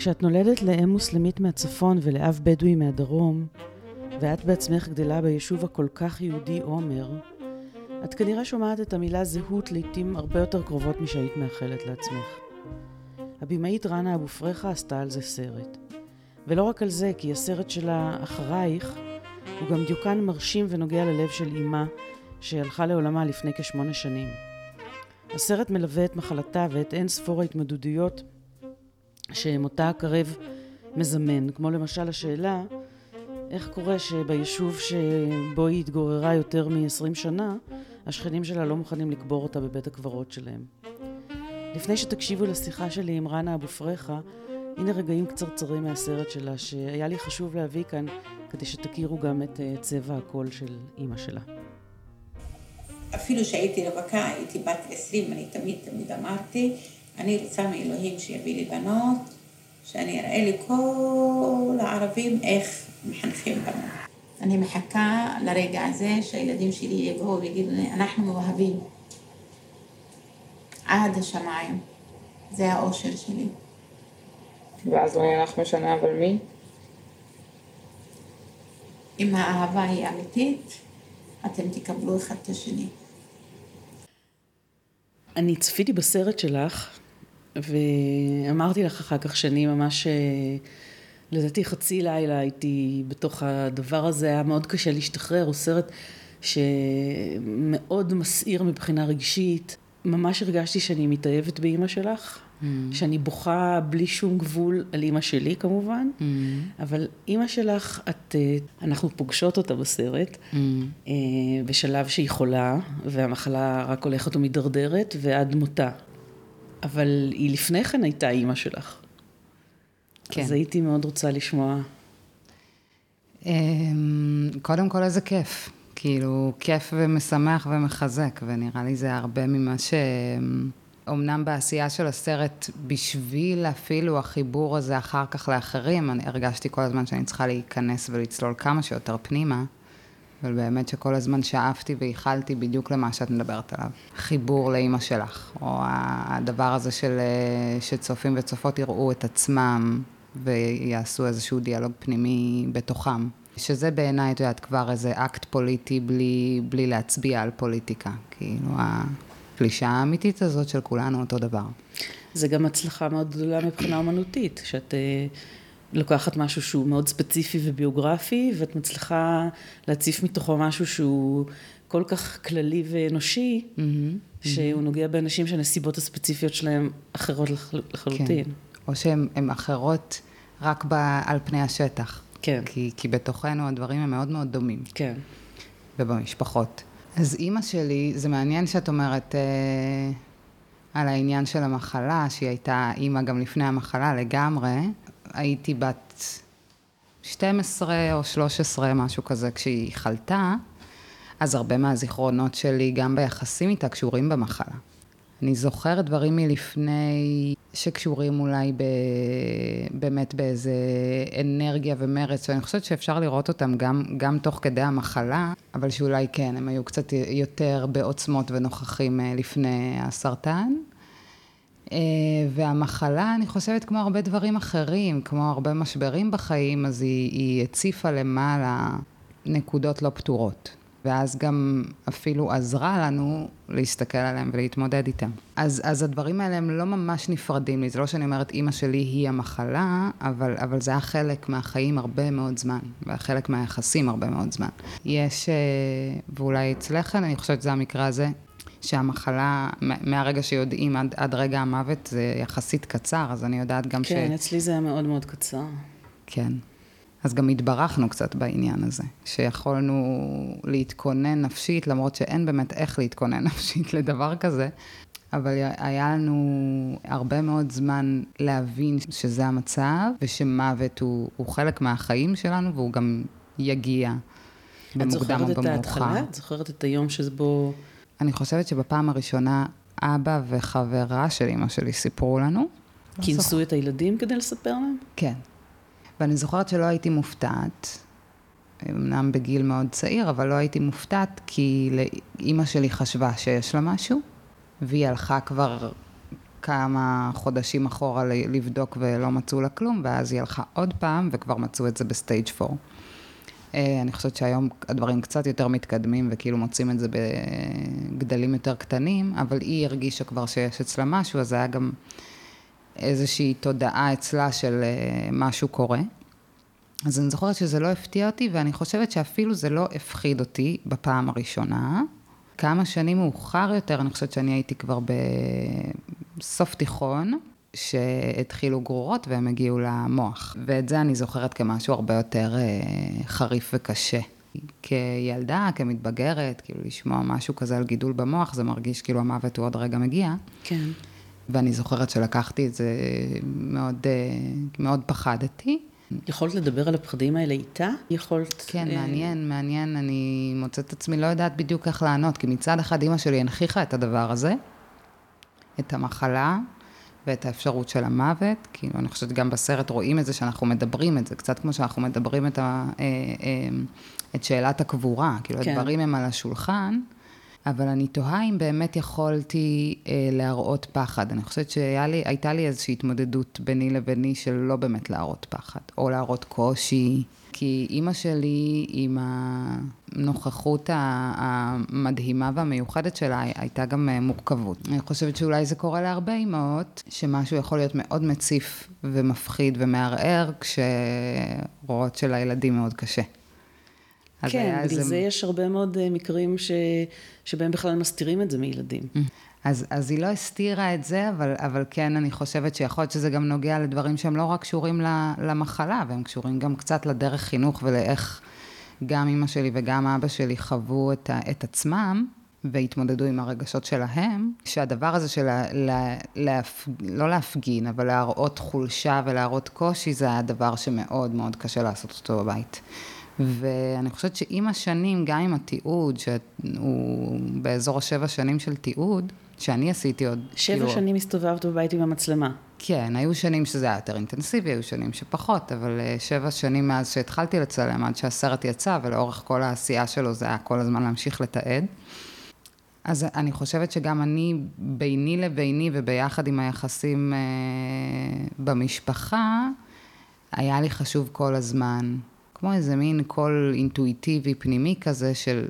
כשאת נולדת לאם מוסלמית מהצפון ולאב בדואי מהדרום, ואת בעצמך גדלה ביישוב הכל כך יהודי עומר, את כנראה שומעת את המילה זהות לעיתים הרבה יותר קרובות משהיית מאחלת לעצמך. הבמאית רנה אבו פרחה עשתה על זה סרט. ולא רק על זה, כי הסרט שלה "אחרייך" הוא גם דיוקן מרשים ונוגע ללב של אימה שהלכה לעולמה לפני כשמונה שנים. הסרט מלווה את מחלתה ואת אין ספור ההתמודדויות שמותה הקרב מזמן, כמו למשל השאלה איך קורה שביישוב שבו היא התגוררה יותר מ-20 שנה, השכנים שלה לא מוכנים לקבור אותה בבית הקברות שלהם. לפני שתקשיבו לשיחה שלי עם רנה אבו פרחה, הנה רגעים קצרצרים מהסרט שלה, שהיה לי חשוב להביא כאן, כדי שתכירו גם את אה, צבע הקול של אימא שלה. אפילו שהייתי רווקה, הייתי בת עשרים, אני תמיד תמיד אמרתי, אני רוצה מאלוהים שיביא לי בנות, שאני אראה לכל הערבים איך מחנכים בנות. אני מחכה לרגע הזה שהילדים שלי יבואו ויגידו לי, אנחנו מאוהבים. עד השמיים. זה האושר שלי. ואז לא יהיה לך משנה אבל מי? אם האהבה היא אמיתית, אתם תקבלו אחד את השני. אני צפיתי בסרט שלך, ואמרתי לך אחר כך שאני ממש, אה, לדעתי חצי לילה הייתי בתוך הדבר הזה, היה מאוד קשה להשתחרר, הוא סרט שמאוד מסעיר מבחינה רגשית. ממש הרגשתי שאני מתאהבת באימא שלך, mm. שאני בוכה בלי שום גבול על אימא שלי כמובן, mm. אבל אימא שלך, את, אה, אנחנו פוגשות אותה בסרט, mm. אה, בשלב שהיא חולה, והמחלה רק הולכת ומידרדרת, ועד מותה. אבל היא לפני כן הייתה אימא שלך. כן. אז הייתי מאוד רוצה לשמוע. אמ, קודם כל, איזה כיף. כאילו, כיף ומשמח ומחזק, ונראה לי זה הרבה ממה ש... אמנם בעשייה של הסרט, בשביל אפילו החיבור הזה אחר כך לאחרים, אני הרגשתי כל הזמן שאני צריכה להיכנס ולצלול כמה שיותר פנימה, אבל באמת שכל הזמן שאפתי וייחלתי בדיוק למה שאת מדברת עליו. חיבור לאימא שלך, או הדבר הזה של, שצופים וצופות יראו את עצמם ויעשו איזשהו דיאלוג פנימי בתוכם. שזה בעיניי, את יודעת, כבר איזה אקט פוליטי בלי, בלי להצביע על פוליטיקה. כאילו, הקלישה האמיתית הזאת של כולנו אותו דבר. זה גם הצלחה מאוד גדולה מבחינה אומנותית, שאת אה, לוקחת משהו שהוא מאוד ספציפי וביוגרפי, ואת מצליחה להציף מתוכו משהו שהוא כל כך כללי ואנושי, mm-hmm, שהוא mm-hmm. נוגע באנשים שהנסיבות הספציפיות שלהם אחרות לחלוטין. כן. או שהן אחרות רק ב, על פני השטח. כן. כי, כי בתוכנו הדברים הם מאוד מאוד דומים. כן. ובמשפחות. אז אימא שלי, זה מעניין שאת אומרת אה, על העניין של המחלה, שהיא הייתה אימא גם לפני המחלה לגמרי. הייתי בת 12 או 13, משהו כזה, כשהיא חלתה, אז הרבה מהזיכרונות שלי, גם ביחסים איתה, קשורים במחלה. אני זוכרת דברים מלפני שקשורים אולי ב... באמת באיזה אנרגיה ומרץ, שאני חושבת שאפשר לראות אותם גם, גם תוך כדי המחלה, אבל שאולי כן, הם היו קצת יותר בעוצמות ונוכחים אה, לפני הסרטן. אה, והמחלה, אני חושבת, כמו הרבה דברים אחרים, כמו הרבה משברים בחיים, אז היא, היא הציפה למעלה נקודות לא פתורות. ואז גם אפילו עזרה לנו להסתכל עליהם ולהתמודד איתם. אז, אז הדברים האלה הם לא ממש נפרדים לי, זה לא שאני אומרת אימא שלי היא המחלה, אבל, אבל זה היה חלק מהחיים הרבה מאוד זמן, וחלק מהיחסים הרבה מאוד זמן. יש, אה, ואולי אצלך, אני חושבת שזה המקרה הזה, שהמחלה, מהרגע שיודעים עד, עד רגע המוות, זה יחסית קצר, אז אני יודעת גם כן, ש... כן, אצלי זה היה מאוד מאוד קצר. כן. אז גם התברכנו קצת בעניין הזה, שיכולנו להתכונן נפשית, למרות שאין באמת איך להתכונן נפשית לדבר כזה, אבל היה לנו הרבה מאוד זמן להבין שזה המצב, ושמוות הוא, הוא חלק מהחיים שלנו, והוא גם יגיע במוקדם או במאוחר. את זוכרת את ההתחלה? את זוכרת את היום שבו... אני חושבת שבפעם הראשונה, אבא וחברה של אמא שלי סיפרו לנו. כינסו את הילדים כדי לספר להם? כן. ואני זוכרת שלא הייתי מופתעת, אמנם בגיל מאוד צעיר, אבל לא הייתי מופתעת, כי אימא שלי חשבה שיש לה משהו, והיא הלכה כבר כמה חודשים אחורה לבדוק ולא מצאו לה כלום, ואז היא הלכה עוד פעם וכבר מצאו את זה ב stage 4. אה, אני חושבת שהיום הדברים קצת יותר מתקדמים וכאילו מוצאים את זה בגדלים יותר קטנים, אבל היא הרגישה כבר שיש אצלה משהו, אז זה היה גם איזושהי תודעה אצלה של אה, משהו קורה. אז אני זוכרת שזה לא הפתיע אותי, ואני חושבת שאפילו זה לא הפחיד אותי בפעם הראשונה. כמה שנים מאוחר יותר, אני חושבת שאני הייתי כבר בסוף תיכון, שהתחילו גרורות והם הגיעו למוח. ואת זה אני זוכרת כמשהו הרבה יותר אה, חריף וקשה. כילדה, כמתבגרת, כאילו לשמוע משהו כזה על גידול במוח, זה מרגיש כאילו המוות הוא עוד רגע מגיע. כן. ואני זוכרת שלקחתי את זה מאוד, אה, מאוד פחדתי. יכולת לדבר על הפחדים האלה איתה? יכולת... כן, אה... מעניין, מעניין. אני מוצאת את עצמי לא יודעת בדיוק איך לענות, כי מצד אחד אימא שלי הנכיחה את הדבר הזה, את המחלה ואת האפשרות של המוות. כאילו, אני חושבת גם בסרט רואים את זה שאנחנו מדברים את זה, קצת כמו שאנחנו מדברים את, ה, אה, אה, את שאלת הקבורה. כאילו, כן. הדברים הם על השולחן. אבל אני תוהה אם באמת יכולתי אה, להראות פחד. אני חושבת שהייתה לי איזושהי התמודדות ביני לביני של לא באמת להראות פחד, או להראות קושי. כי אימא שלי, עם הנוכחות המדהימה והמיוחדת שלה, הייתה גם אה, מורכבות. אני חושבת שאולי זה קורה להרבה אימהות, שמשהו יכול להיות מאוד מציף ומפחיד ומערער, כשרואות של הילדים מאוד קשה. כן, בגלל זה... זה יש הרבה מאוד אה, מקרים ש... שבהם בכלל מסתירים את זה מילדים. אז, אז היא לא הסתירה את זה, אבל, אבל כן, אני חושבת שיכול להיות שזה גם נוגע לדברים שהם לא רק קשורים למחלה, והם קשורים גם קצת לדרך חינוך ולאיך גם אימא שלי וגם אבא שלי חוו את, ה, את עצמם, והתמודדו עם הרגשות שלהם, שהדבר הזה של לה, לה, להפ... לא להפגין, אבל להראות חולשה ולהראות קושי, זה הדבר שמאוד מאוד קשה לעשות אותו בבית. ואני חושבת שעם השנים, גם עם התיעוד, שהוא באזור השבע שנים של תיעוד, שאני עשיתי עוד... שבע כאילו... שנים הסתובבת בבית עם המצלמה. כן, היו שנים שזה היה יותר אינטנסיבי, היו שנים שפחות, אבל אה, שבע שנים מאז שהתחלתי לצלם, עד שהסרט יצא, ולאורך כל העשייה שלו זה היה כל הזמן להמשיך לתעד. אז אני חושבת שגם אני, ביני לביני וביחד עם היחסים אה, במשפחה, היה לי חשוב כל הזמן כמו איזה מין קול אינטואיטיבי פנימי כזה של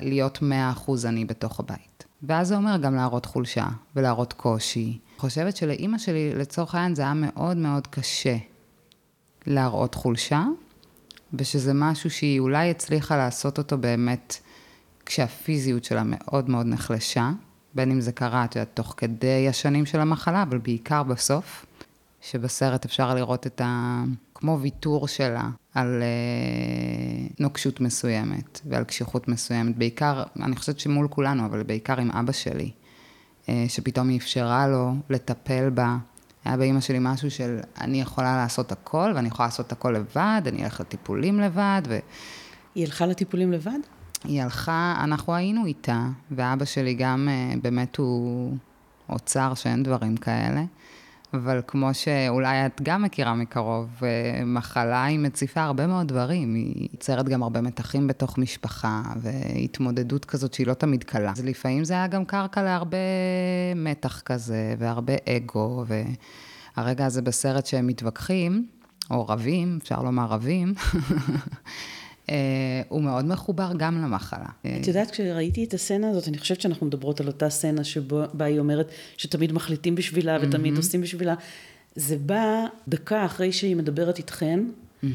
להיות מאה אחוז אני בתוך הבית. ואז זה אומר גם להראות חולשה ולהראות קושי. חושבת שלאימא שלי, לצורך העניין, זה היה מאוד מאוד קשה להראות חולשה, ושזה משהו שהיא אולי הצליחה לעשות אותו באמת כשהפיזיות שלה מאוד מאוד נחלשה, בין אם זה קרה, את יודעת, תוך כדי השנים של המחלה, אבל בעיקר בסוף, שבסרט אפשר לראות את ה... כמו ויתור שלה על אה, נוקשות מסוימת ועל קשיחות מסוימת, בעיקר, אני חושבת שמול כולנו, אבל בעיקר עם אבא שלי, אה, שפתאום היא אפשרה לו לטפל בה. היה באימא שלי משהו של אני יכולה לעשות הכל, ואני יכולה לעשות הכל לבד, אני אלך לטיפולים לבד, ו... היא הלכה לטיפולים לבד? היא הלכה, אנחנו היינו איתה, ואבא שלי גם אה, באמת הוא אוצר שאין דברים כאלה. אבל כמו שאולי את גם מכירה מקרוב, אה, מחלה היא מציפה הרבה מאוד דברים, היא יוצרת גם הרבה מתחים בתוך משפחה, והתמודדות כזאת שהיא לא תמיד קלה. אז לפעמים זה היה גם קרקע להרבה מתח כזה, והרבה אגו, והרגע הזה בסרט שהם מתווכחים, או רבים, אפשר לומר רבים, הוא מאוד מחובר גם למחלה. את יודעת, כשראיתי את הסצנה הזאת, אני חושבת שאנחנו מדברות על אותה סצנה שבה היא אומרת שתמיד מחליטים בשבילה ותמיד mm-hmm. עושים בשבילה. זה בא דקה אחרי שהיא מדברת איתכן, mm-hmm.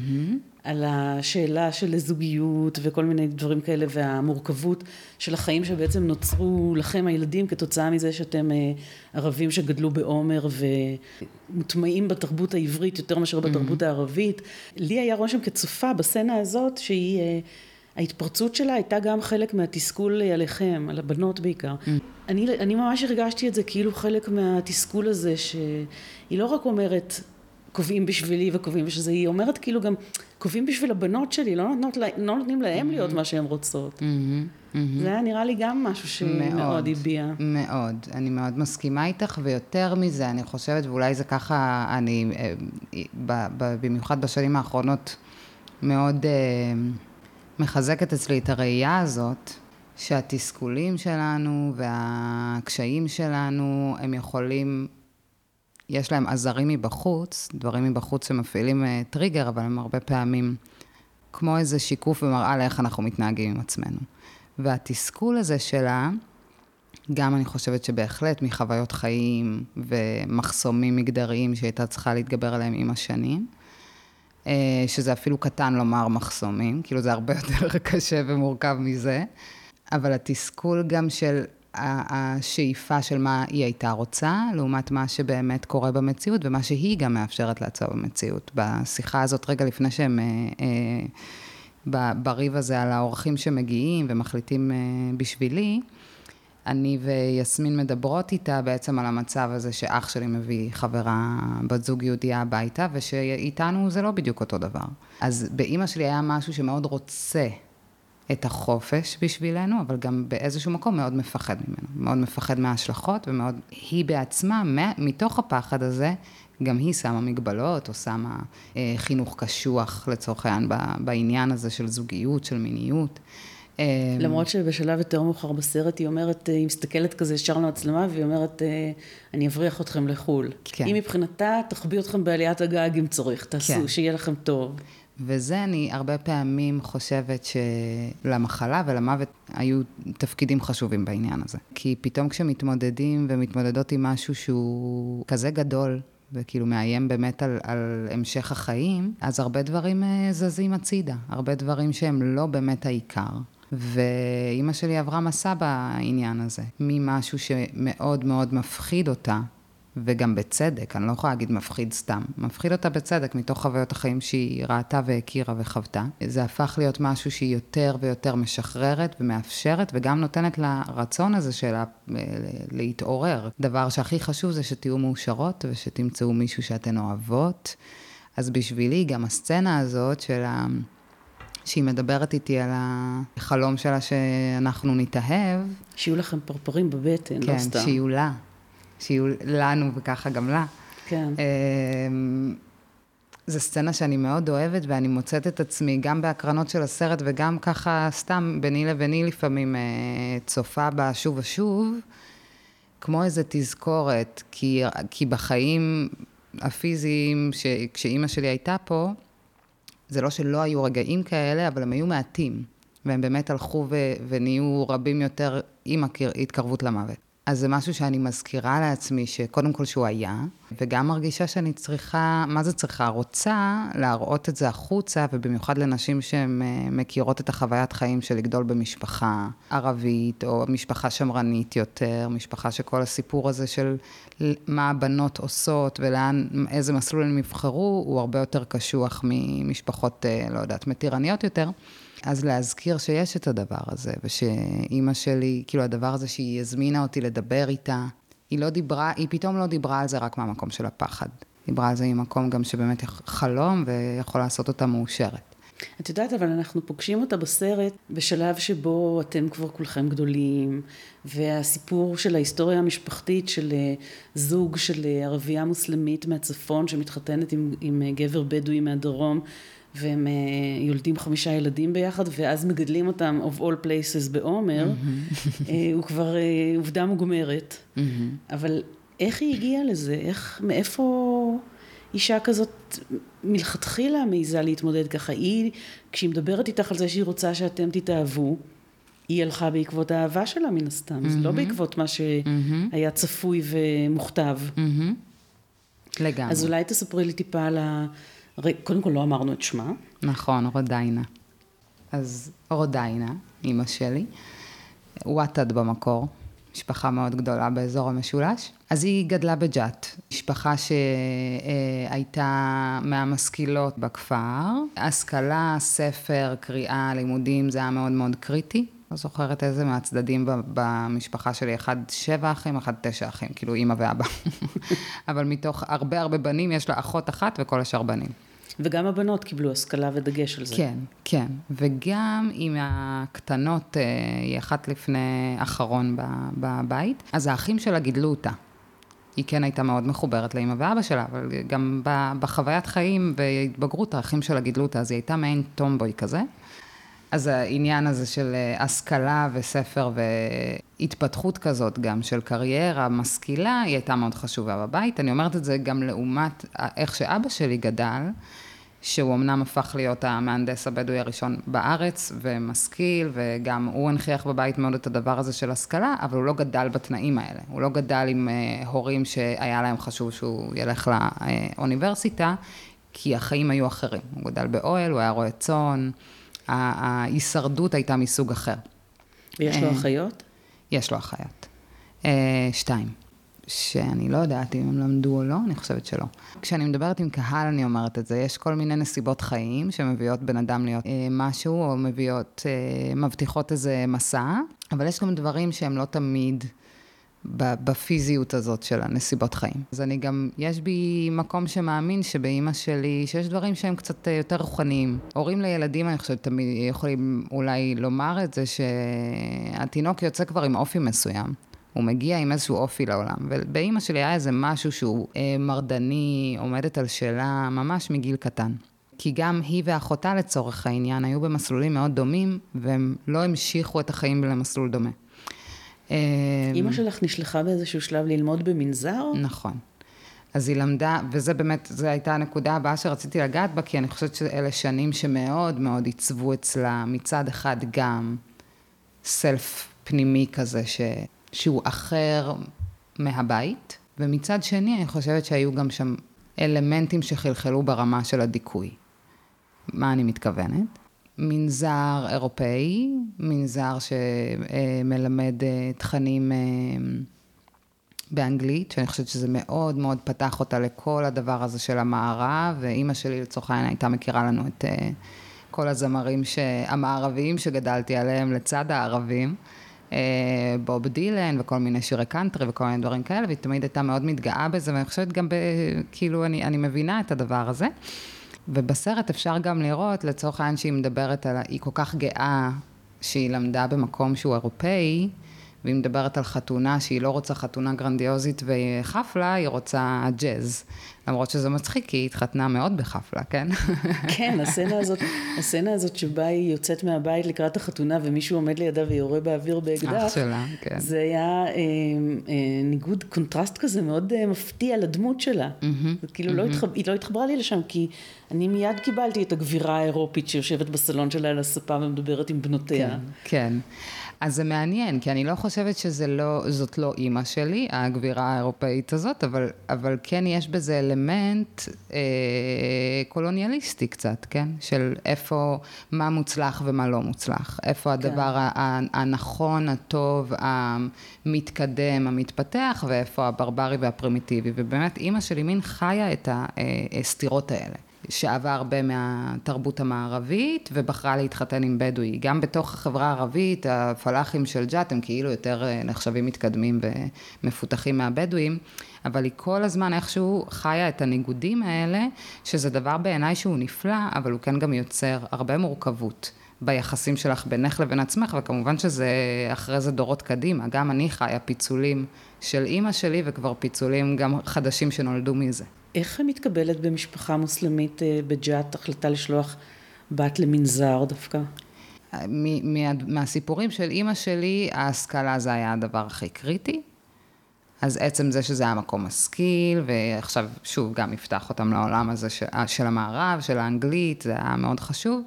על השאלה של זוגיות וכל מיני דברים כאלה, והמורכבות של החיים שבעצם נוצרו לכם הילדים כתוצאה מזה שאתם אה, ערבים שגדלו בעומר ומוטמעים בתרבות העברית יותר מאשר בתרבות mm-hmm. הערבית. לי היה רושם כצופה בסצנה הזאת שהיא... אה, ההתפרצות שלה הייתה גם חלק מהתסכול עליכם, על הבנות בעיקר. Mm. אני, אני ממש הרגשתי את זה כאילו חלק מהתסכול הזה, שהיא לא רק אומרת, קובעים בשבילי וקובעים בשביל היא אומרת כאילו גם, קובעים בשביל הבנות שלי, לא, נותנות, לא נותנים להם להיות מה שהן רוצות. זה היה נראה לי גם משהו שמאוד הביע. מאוד, אני מאוד מסכימה איתך, ויותר מזה, אני חושבת, ואולי זה ככה, אני, אה, במיוחד בשנים האחרונות, מאוד אה, מחזקת אצלי את הראייה הזאת, שהתסכולים שלנו והקשיים שלנו, הם יכולים, יש להם עזרים מבחוץ, דברים מבחוץ שמפעילים אה, טריגר, אבל הם הרבה פעמים כמו איזה שיקוף ומראה לאיך אנחנו מתנהגים עם עצמנו. והתסכול הזה שלה, גם אני חושבת שבהחלט מחוויות חיים ומחסומים מגדריים שהייתה צריכה להתגבר עליהם עם השנים, אה, שזה אפילו קטן לומר מחסומים, כאילו זה הרבה יותר קשה ומורכב מזה, אבל התסכול גם של השאיפה של מה היא הייתה רוצה, לעומת מה שבאמת קורה במציאות, ומה שהיא גם מאפשרת לעצור במציאות. בשיחה הזאת, רגע לפני שהם, אה, אה, בריב הזה על האורחים שמגיעים ומחליטים אה, בשבילי, אני ויסמין מדברות איתה בעצם על המצב הזה שאח שלי מביא חברה, בת זוג יהודייה הביתה, ושאיתנו זה לא בדיוק אותו דבר. אז באימא שלי היה משהו שמאוד רוצה את החופש בשבילנו, אבל גם באיזשהו מקום מאוד מפחד ממנו. מאוד מפחד מההשלכות, ומאוד, היא בעצמה, מתוך הפחד הזה, גם היא שמה מגבלות, או שמה אה, חינוך קשוח, לצורך העניין, בעניין הזה של זוגיות, של מיניות. אה, למרות שבשלב יותר מאוחר בסרט היא אומרת, היא מסתכלת כזה ישר למצלמה והיא אומרת, אה, אני אבריח אתכם לחו"ל. כן. היא מבחינתה תחביא אתכם בעליית הגג אם צריך, תעשו, כן. שיהיה לכם טוב. וזה אני הרבה פעמים חושבת שלמחלה ולמוות היו תפקידים חשובים בעניין הזה. כי פתאום כשמתמודדים ומתמודדות עם משהו שהוא כזה גדול, וכאילו מאיים באמת על, על המשך החיים, אז הרבה דברים אה, זזים הצידה, הרבה דברים שהם לא באמת העיקר. ואימא שלי עברה מסע בעניין הזה, ממשהו שמאוד מאוד מפחיד אותה, וגם בצדק, אני לא יכולה להגיד מפחיד סתם, מפחיד אותה בצדק מתוך חוויות החיים שהיא ראתה והכירה וחוותה. זה הפך להיות משהו שהיא יותר ויותר משחררת ומאפשרת, וגם נותנת לה רצון הזה שלה אה, להתעורר. דבר שהכי חשוב זה שתהיו מאושרות ושתמצאו מישהו שאתן אוהבות. אז בשבילי גם הסצנה הזאת של ה... שהיא מדברת איתי על החלום שלה שאנחנו נתאהב. שיהיו לכם פרפרים בבטן, כן, לא סתם. כן, שיהיו לה. שיהיו לנו וככה גם לה. כן. אמ, זו סצנה שאני מאוד אוהבת, ואני מוצאת את עצמי גם בהקרנות של הסרט וגם ככה סתם ביני לביני לפעמים אה, צופה בה שוב ושוב, כמו איזה תזכורת, כי, כי בחיים הפיזיים, ש, כשאימא שלי הייתה פה, זה לא שלא היו רגעים כאלה, אבל הם היו מעטים, והם באמת הלכו ו, ונהיו רבים יותר עם ההתקרבות למוות. אז זה משהו שאני מזכירה לעצמי, שקודם כל שהוא היה, וגם מרגישה שאני צריכה, מה זה צריכה? רוצה להראות את זה החוצה, ובמיוחד לנשים שהן אה, מכירות את החוויית חיים של לגדול במשפחה ערבית, או משפחה שמרנית יותר, משפחה שכל הסיפור הזה של מה הבנות עושות ולאן, איזה מסלול הן יבחרו, הוא הרבה יותר קשוח ממשפחות, אה, לא יודעת, מתירניות יותר. אז להזכיר שיש את הדבר הזה, ושאימא שלי, כאילו הדבר הזה שהיא הזמינה אותי לדבר איתה, היא לא דיברה, היא פתאום לא דיברה על זה רק מהמקום של הפחד. דיברה על זה ממקום גם שבאמת חלום ויכול לעשות אותה מאושרת. את יודעת, אבל אנחנו פוגשים אותה בסרט בשלב שבו אתם כבר כולכם גדולים, והסיפור של ההיסטוריה המשפחתית של אה, זוג של אה, ערבייה מוסלמית מהצפון שמתחתנת עם, עם אה, גבר בדואי מהדרום, והם אה, יולדים חמישה ילדים ביחד, ואז מגדלים אותם of all places בעומר, mm-hmm. הוא כבר אה, עובדה מוגמרת. אבל איך היא הגיעה לזה? איך, מאיפה אישה כזאת מלכתחילה מעיזה להתמודד ככה? היא, כשהיא מדברת איתך על זה שהיא רוצה שאתם תתאהבו, היא הלכה בעקבות האהבה שלה מן הסתם, mm-hmm. זה לא בעקבות מה שהיה צפוי ומוכתב. Mm-hmm. לגמרי. אז אולי תספרי לי טיפה על ה... הרי קודם כל לא אמרנו את שמה. נכון, רודיינה. אז רודיינה, אימא שלי, וואטד במקור, משפחה מאוד גדולה באזור המשולש. אז היא גדלה בג'ת, משפחה שהייתה מהמשכילות בכפר. השכלה, ספר, קריאה, לימודים, זה היה מאוד מאוד קריטי. לא זוכרת איזה מהצדדים במשפחה שלי, אחד שבע אחים, אחד תשע אחים, כאילו אימא ואבא. אבל מתוך הרבה הרבה בנים, יש לה אחות אחת וכל השאר בנים. וגם הבנות קיבלו השכלה ודגש על זה. כן, כן. וגם עם הקטנות, אה, היא אחת לפני אחרון בבית, אז האחים שלה גידלו אותה. היא כן הייתה מאוד מחוברת לאמא ואבא שלה, אבל גם בחוויית חיים והתבגרות, האחים שלה גידלו אותה, אז היא הייתה מעין טומבוי כזה. אז העניין הזה של אה, השכלה וספר והתפתחות כזאת, גם של קריירה משכילה, היא הייתה מאוד חשובה בבית. אני אומרת את זה גם לעומת איך שאבא שלי גדל, שהוא אמנם הפך להיות המהנדס הבדואי הראשון בארץ, ומשכיל, וגם הוא הנכיח בבית מאוד את הדבר הזה של השכלה, אבל הוא לא גדל בתנאים האלה. הוא לא גדל עם אה, הורים שהיה להם חשוב שהוא ילך לאוניברסיטה, כי החיים היו אחרים. הוא גדל באוהל, הוא היה רועה צאן. ההישרדות הייתה מסוג אחר. ויש לו אה, אחיות? יש לו אחיות. אה, שתיים. שאני לא יודעת אם הם למדו או לא, אני חושבת שלא. כשאני מדברת עם קהל, אני אומרת את זה. יש כל מיני נסיבות חיים שמביאות בן אדם להיות אה, משהו, או מביאות, אה, מבטיחות איזה מסע, אבל יש גם דברים שהם לא תמיד בפיזיות הזאת של הנסיבות חיים. אז אני גם, יש בי מקום שמאמין שבאימא שלי, שיש דברים שהם קצת יותר רוחניים. הורים לילדים, אני חושבת, תמיד יכולים אולי לומר את זה, שהתינוק יוצא כבר עם אופי מסוים. הוא מגיע עם איזשהו אופי לעולם. ובאימא שלי היה איזה משהו שהוא אה, מרדני, עומדת על שאלה, ממש מגיל קטן. כי גם היא ואחותה לצורך העניין היו במסלולים מאוד דומים, והם לא המשיכו את החיים למסלול דומה. אימא שלך נשלחה באיזשהו שלב ללמוד במנזר? נכון. אז היא למדה, וזה באמת, זו הייתה הנקודה הבאה שרציתי לגעת בה, כי אני חושבת שאלה שנים שמאוד מאוד עיצבו אצלה מצד אחד גם סלף פנימי כזה, ש, שהוא אחר מהבית, ומצד שני אני חושבת שהיו גם שם אלמנטים שחלחלו ברמה של הדיכוי. מה אני מתכוונת? מנזר אירופאי, מנזר שמלמד אה, תכנים אה, באנגלית, שאני חושבת שזה מאוד מאוד פתח אותה לכל הדבר הזה של המערב, ואימא שלי לצורך העניין הייתה מכירה לנו את אה, כל הזמרים המערביים שגדלתי עליהם לצד הערבים. בוב דילן וכל מיני שירי קאנטרי וכל מיני דברים כאלה, והיא תמיד הייתה מאוד מתגאה בזה, ואני חושבת גם, ב, כאילו, אני, אני מבינה את הדבר הזה. ובסרט אפשר גם לראות, לצורך העניין שהיא מדברת על, היא כל כך גאה שהיא למדה במקום שהוא אירופאי, והיא מדברת על חתונה שהיא לא רוצה חתונה גרנדיוזית וחפלה, היא רוצה ג'אז. למרות שזה מצחיק, כי היא התחתנה מאוד בחפלה, כן? כן, הסצנה הזאת, הסצנה הזאת שבה היא יוצאת מהבית לקראת החתונה ומישהו עומד לידה ויורה באוויר באקדח. אח שלה, כן. זה היה אה, אה, ניגוד, קונטרסט כזה מאוד אה, מפתיע לדמות שלה. Mm-hmm, כאילו mm-hmm. לא התחב, היא לא התחברה לי לשם, כי אני מיד קיבלתי את הגבירה האירופית שיושבת בסלון שלה על הספה ומדברת עם בנותיה. כן, כן. אז זה מעניין, כי אני לא חושבת שזאת לא, לא אימא שלי, הגבירה האירופאית הזאת, אבל, אבל כן יש בזה אלמנט אה, קולוניאליסטי קצת, כן? של איפה, מה מוצלח ומה לא מוצלח. איפה כן. הדבר הנכון, הטוב, המתקדם, המתפתח, ואיפה הברברי והפרימיטיבי. ובאמת, אימא שלי מין חיה את הסתירות האלה. שאהבה הרבה מהתרבות המערבית, ובחרה להתחתן עם בדואי. גם בתוך החברה הערבית, הפלאחים של ג'ת הם כאילו יותר אה, נחשבים מתקדמים ומפותחים מהבדואים, אבל היא כל הזמן איכשהו חיה את הניגודים האלה, שזה דבר בעיניי שהוא נפלא, אבל הוא כן גם יוצר הרבה מורכבות. ביחסים שלך בינך לבין עצמך, וכמובן שזה אחרי זה דורות קדימה. גם אני חיה פיצולים של אימא שלי, וכבר פיצולים גם חדשים שנולדו מזה. איך מתקבלת במשפחה מוסלמית אה, בג'ת החלטה לשלוח בת למנזר דווקא? מהסיפורים של אימא שלי, ההשכלה זה היה הדבר הכי קריטי. אז עצם זה שזה היה מקום משכיל, ועכשיו שוב גם יפתח אותם לעולם הזה של, של המערב, של האנגלית, זה היה מאוד חשוב.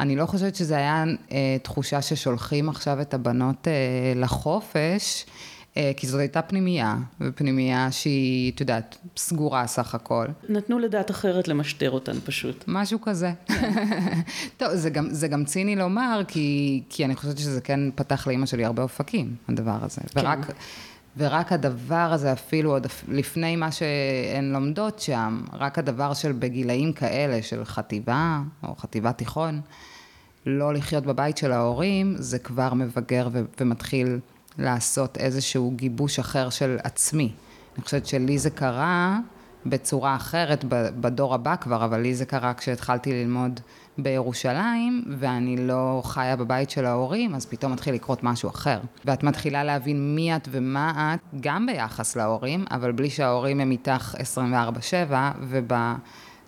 אני לא חושבת שזה היה אה, תחושה ששולחים עכשיו את הבנות אה, לחופש, אה, כי זאת הייתה פנימייה, ופנימייה שהיא, את יודעת, סגורה סך הכל. נתנו לדעת אחרת למשטר אותן פשוט. משהו כזה. טוב, זה גם, זה גם ציני לומר, כי, כי אני חושבת שזה כן פתח לאימא שלי הרבה אופקים, הדבר הזה. כן. ורק, ורק הדבר הזה, אפילו עוד לפני מה שהן לומדות שם, רק הדבר של בגילאים כאלה, של חטיבה, או חטיבה תיכון, לא לחיות בבית של ההורים, זה כבר מבגר ו- ומתחיל לעשות איזשהו גיבוש אחר של עצמי. אני חושבת שלי זה קרה בצורה אחרת בדור הבא כבר, אבל לי זה קרה כשהתחלתי ללמוד בירושלים, ואני לא חיה בבית של ההורים, אז פתאום מתחיל לקרות משהו אחר. ואת מתחילה להבין מי את ומה את, גם ביחס להורים, אבל בלי שההורים הם איתך 24-7,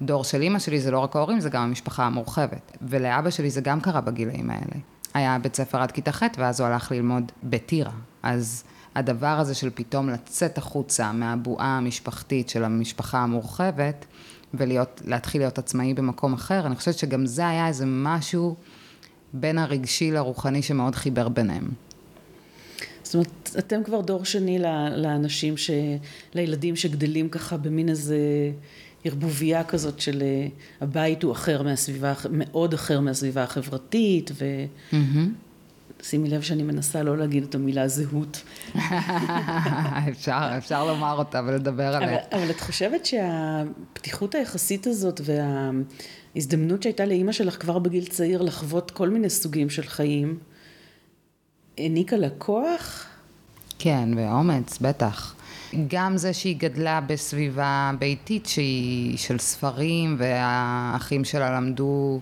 דור של אימא שלי זה לא רק ההורים, זה גם המשפחה המורחבת. ולאבא שלי זה גם קרה בגילאים האלה. היה בית ספר עד כיתה ח', ואז הוא הלך ללמוד בטירה. אז הדבר הזה של פתאום לצאת החוצה מהבועה המשפחתית של המשפחה המורחבת, ולהתחיל להיות עצמאי במקום אחר, אני חושבת שגם זה היה איזה משהו בין הרגשי לרוחני שמאוד חיבר ביניהם. זאת אומרת, אתם כבר דור שני לאנשים, ש... לילדים שגדלים ככה במין איזה ערבוביה כזאת של אה, הבית הוא אחר מהסביבה, מאוד אחר מהסביבה החברתית, ו... Mm-hmm. שימי לב שאני מנסה לא להגיד את המילה זהות. אפשר, אפשר לומר אותה ולדבר עליה. אבל, אבל את חושבת שהפתיחות היחסית הזאת וההזדמנות שהייתה לאימא שלך כבר בגיל צעיר לחוות כל מיני סוגים של חיים, העניקה לה כוח? כן, ואומץ, בטח. גם זה שהיא גדלה בסביבה ביתית שהיא של ספרים, והאחים שלה למדו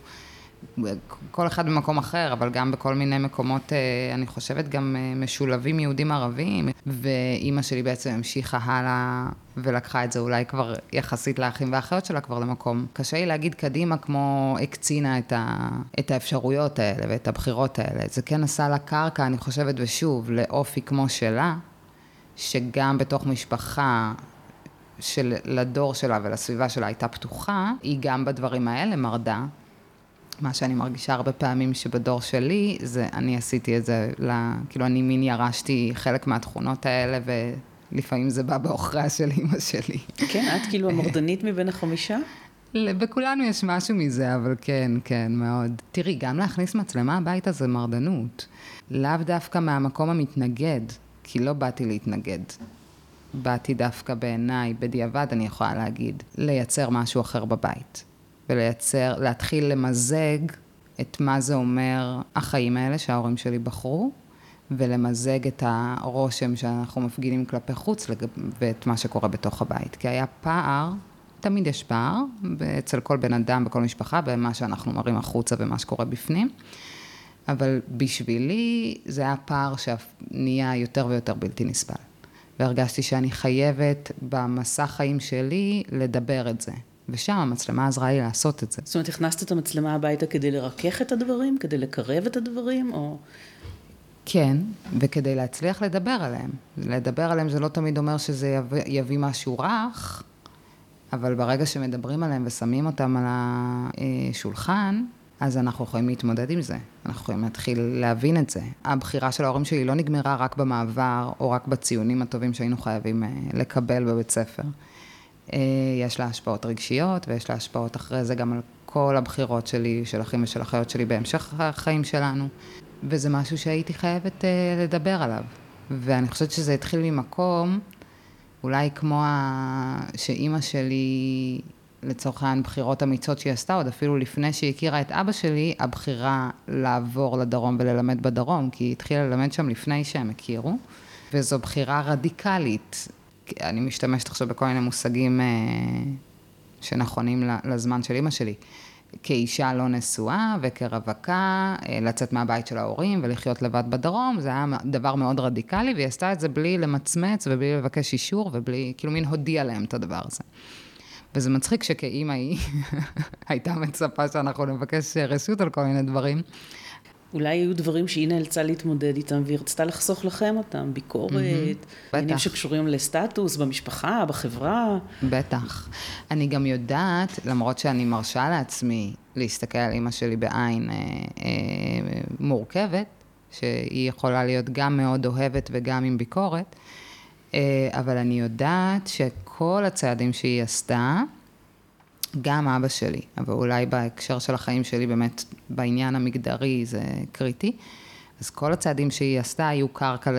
כל אחד במקום אחר, אבל גם בכל מיני מקומות, אה, אני חושבת, גם אה, משולבים יהודים ערבים. ואימא שלי בעצם המשיכה הלאה ולקחה את זה אולי כבר יחסית לאחים ואחיות שלה כבר למקום. קשה לי להגיד קדימה כמו הקצינה את, ה, את האפשרויות האלה ואת הבחירות האלה. זה כן עשה לה קרקע, אני חושבת, ושוב, לאופי כמו שלה, שגם בתוך משפחה שלדור שלה ולסביבה שלה הייתה פתוחה, היא גם בדברים האלה מרדה. מה שאני מרגישה הרבה פעמים שבדור שלי, זה אני עשיתי את זה, לה, כאילו אני מין ירשתי חלק מהתכונות האלה, ולפעמים זה בא בעוכריה של אימא שלי. כן, את כאילו המורדנית מבין החמישה? בכולנו יש משהו מזה, אבל כן, כן, מאוד. תראי, גם להכניס מצלמה הביתה זה מרדנות. לאו דווקא מהמקום המתנגד, כי לא באתי להתנגד. באתי דווקא בעיניי, בדיעבד אני יכולה להגיד, לייצר משהו אחר בבית. ולייצר, להתחיל למזג את מה זה אומר החיים האלה שההורים שלי בחרו, ולמזג את הרושם שאנחנו מפגינים כלפי חוץ ואת מה שקורה בתוך הבית. כי היה פער, תמיד יש פער, אצל כל בן אדם, בכל משפחה, במה שאנחנו מראים החוצה ומה שקורה בפנים. אבל בשבילי זה היה פער שנהיה יותר ויותר בלתי נסבל. והרגשתי שאני חייבת במסע חיים שלי לדבר את זה. ושם המצלמה עזרה לי לעשות את זה. זאת אומרת, הכנסת את המצלמה הביתה כדי לרכך את הדברים? כדי לקרב את הדברים? או... כן, וכדי להצליח לדבר עליהם. לדבר עליהם זה לא תמיד אומר שזה יביא, יביא משהו רך, אבל ברגע שמדברים עליהם ושמים אותם על השולחן, אז אנחנו יכולים להתמודד עם זה. אנחנו יכולים להתחיל להבין את זה. הבחירה של ההורים שלי לא נגמרה רק במעבר, או רק בציונים הטובים שהיינו חייבים אה, לקבל בבית ספר. אה, יש לה השפעות רגשיות, ויש לה השפעות אחרי זה גם על כל הבחירות שלי, של אחים ושל אחיות שלי בהמשך החיים שלנו, וזה משהו שהייתי חייבת uh, לדבר עליו. ואני חושבת שזה התחיל ממקום, אולי כמו ה... שאימא שלי, לצורך העניין, בחירות אמיצות שהיא עשתה, עוד אפילו לפני שהיא הכירה את אבא שלי, הבחירה לעבור לדרום וללמד בדרום, כי היא התחילה ללמד שם לפני שהם הכירו, וזו בחירה רדיקלית. אני משתמשת עכשיו בכל מיני מושגים אה, שנכונים לזמן של אימא שלי. כאישה לא נשואה וכרווקה, אה, לצאת מהבית של ההורים ולחיות לבד בדרום, זה היה דבר מאוד רדיקלי, והיא עשתה את זה בלי למצמץ ובלי לבקש אישור ובלי, כאילו מין הודיע להם את הדבר הזה. וזה מצחיק שכאימא היא הייתה מצפה שאנחנו נבקש רשות על כל מיני דברים. אולי היו דברים שהיא נאלצה להתמודד איתם והיא רצתה לחסוך לכם אותם, ביקורת, mm-hmm, עניינים שקשורים לסטטוס במשפחה, בחברה. בטח. אני גם יודעת, למרות שאני מרשה לעצמי להסתכל על אימא שלי בעין אה, אה, מורכבת, שהיא יכולה להיות גם מאוד אוהבת וגם עם ביקורת, אה, אבל אני יודעת שכל הצעדים שהיא עשתה, גם אבא שלי, אבל אולי בהקשר של החיים שלי באמת בעניין המגדרי זה קריטי. אז כל הצעדים שהיא עשתה היו קרקע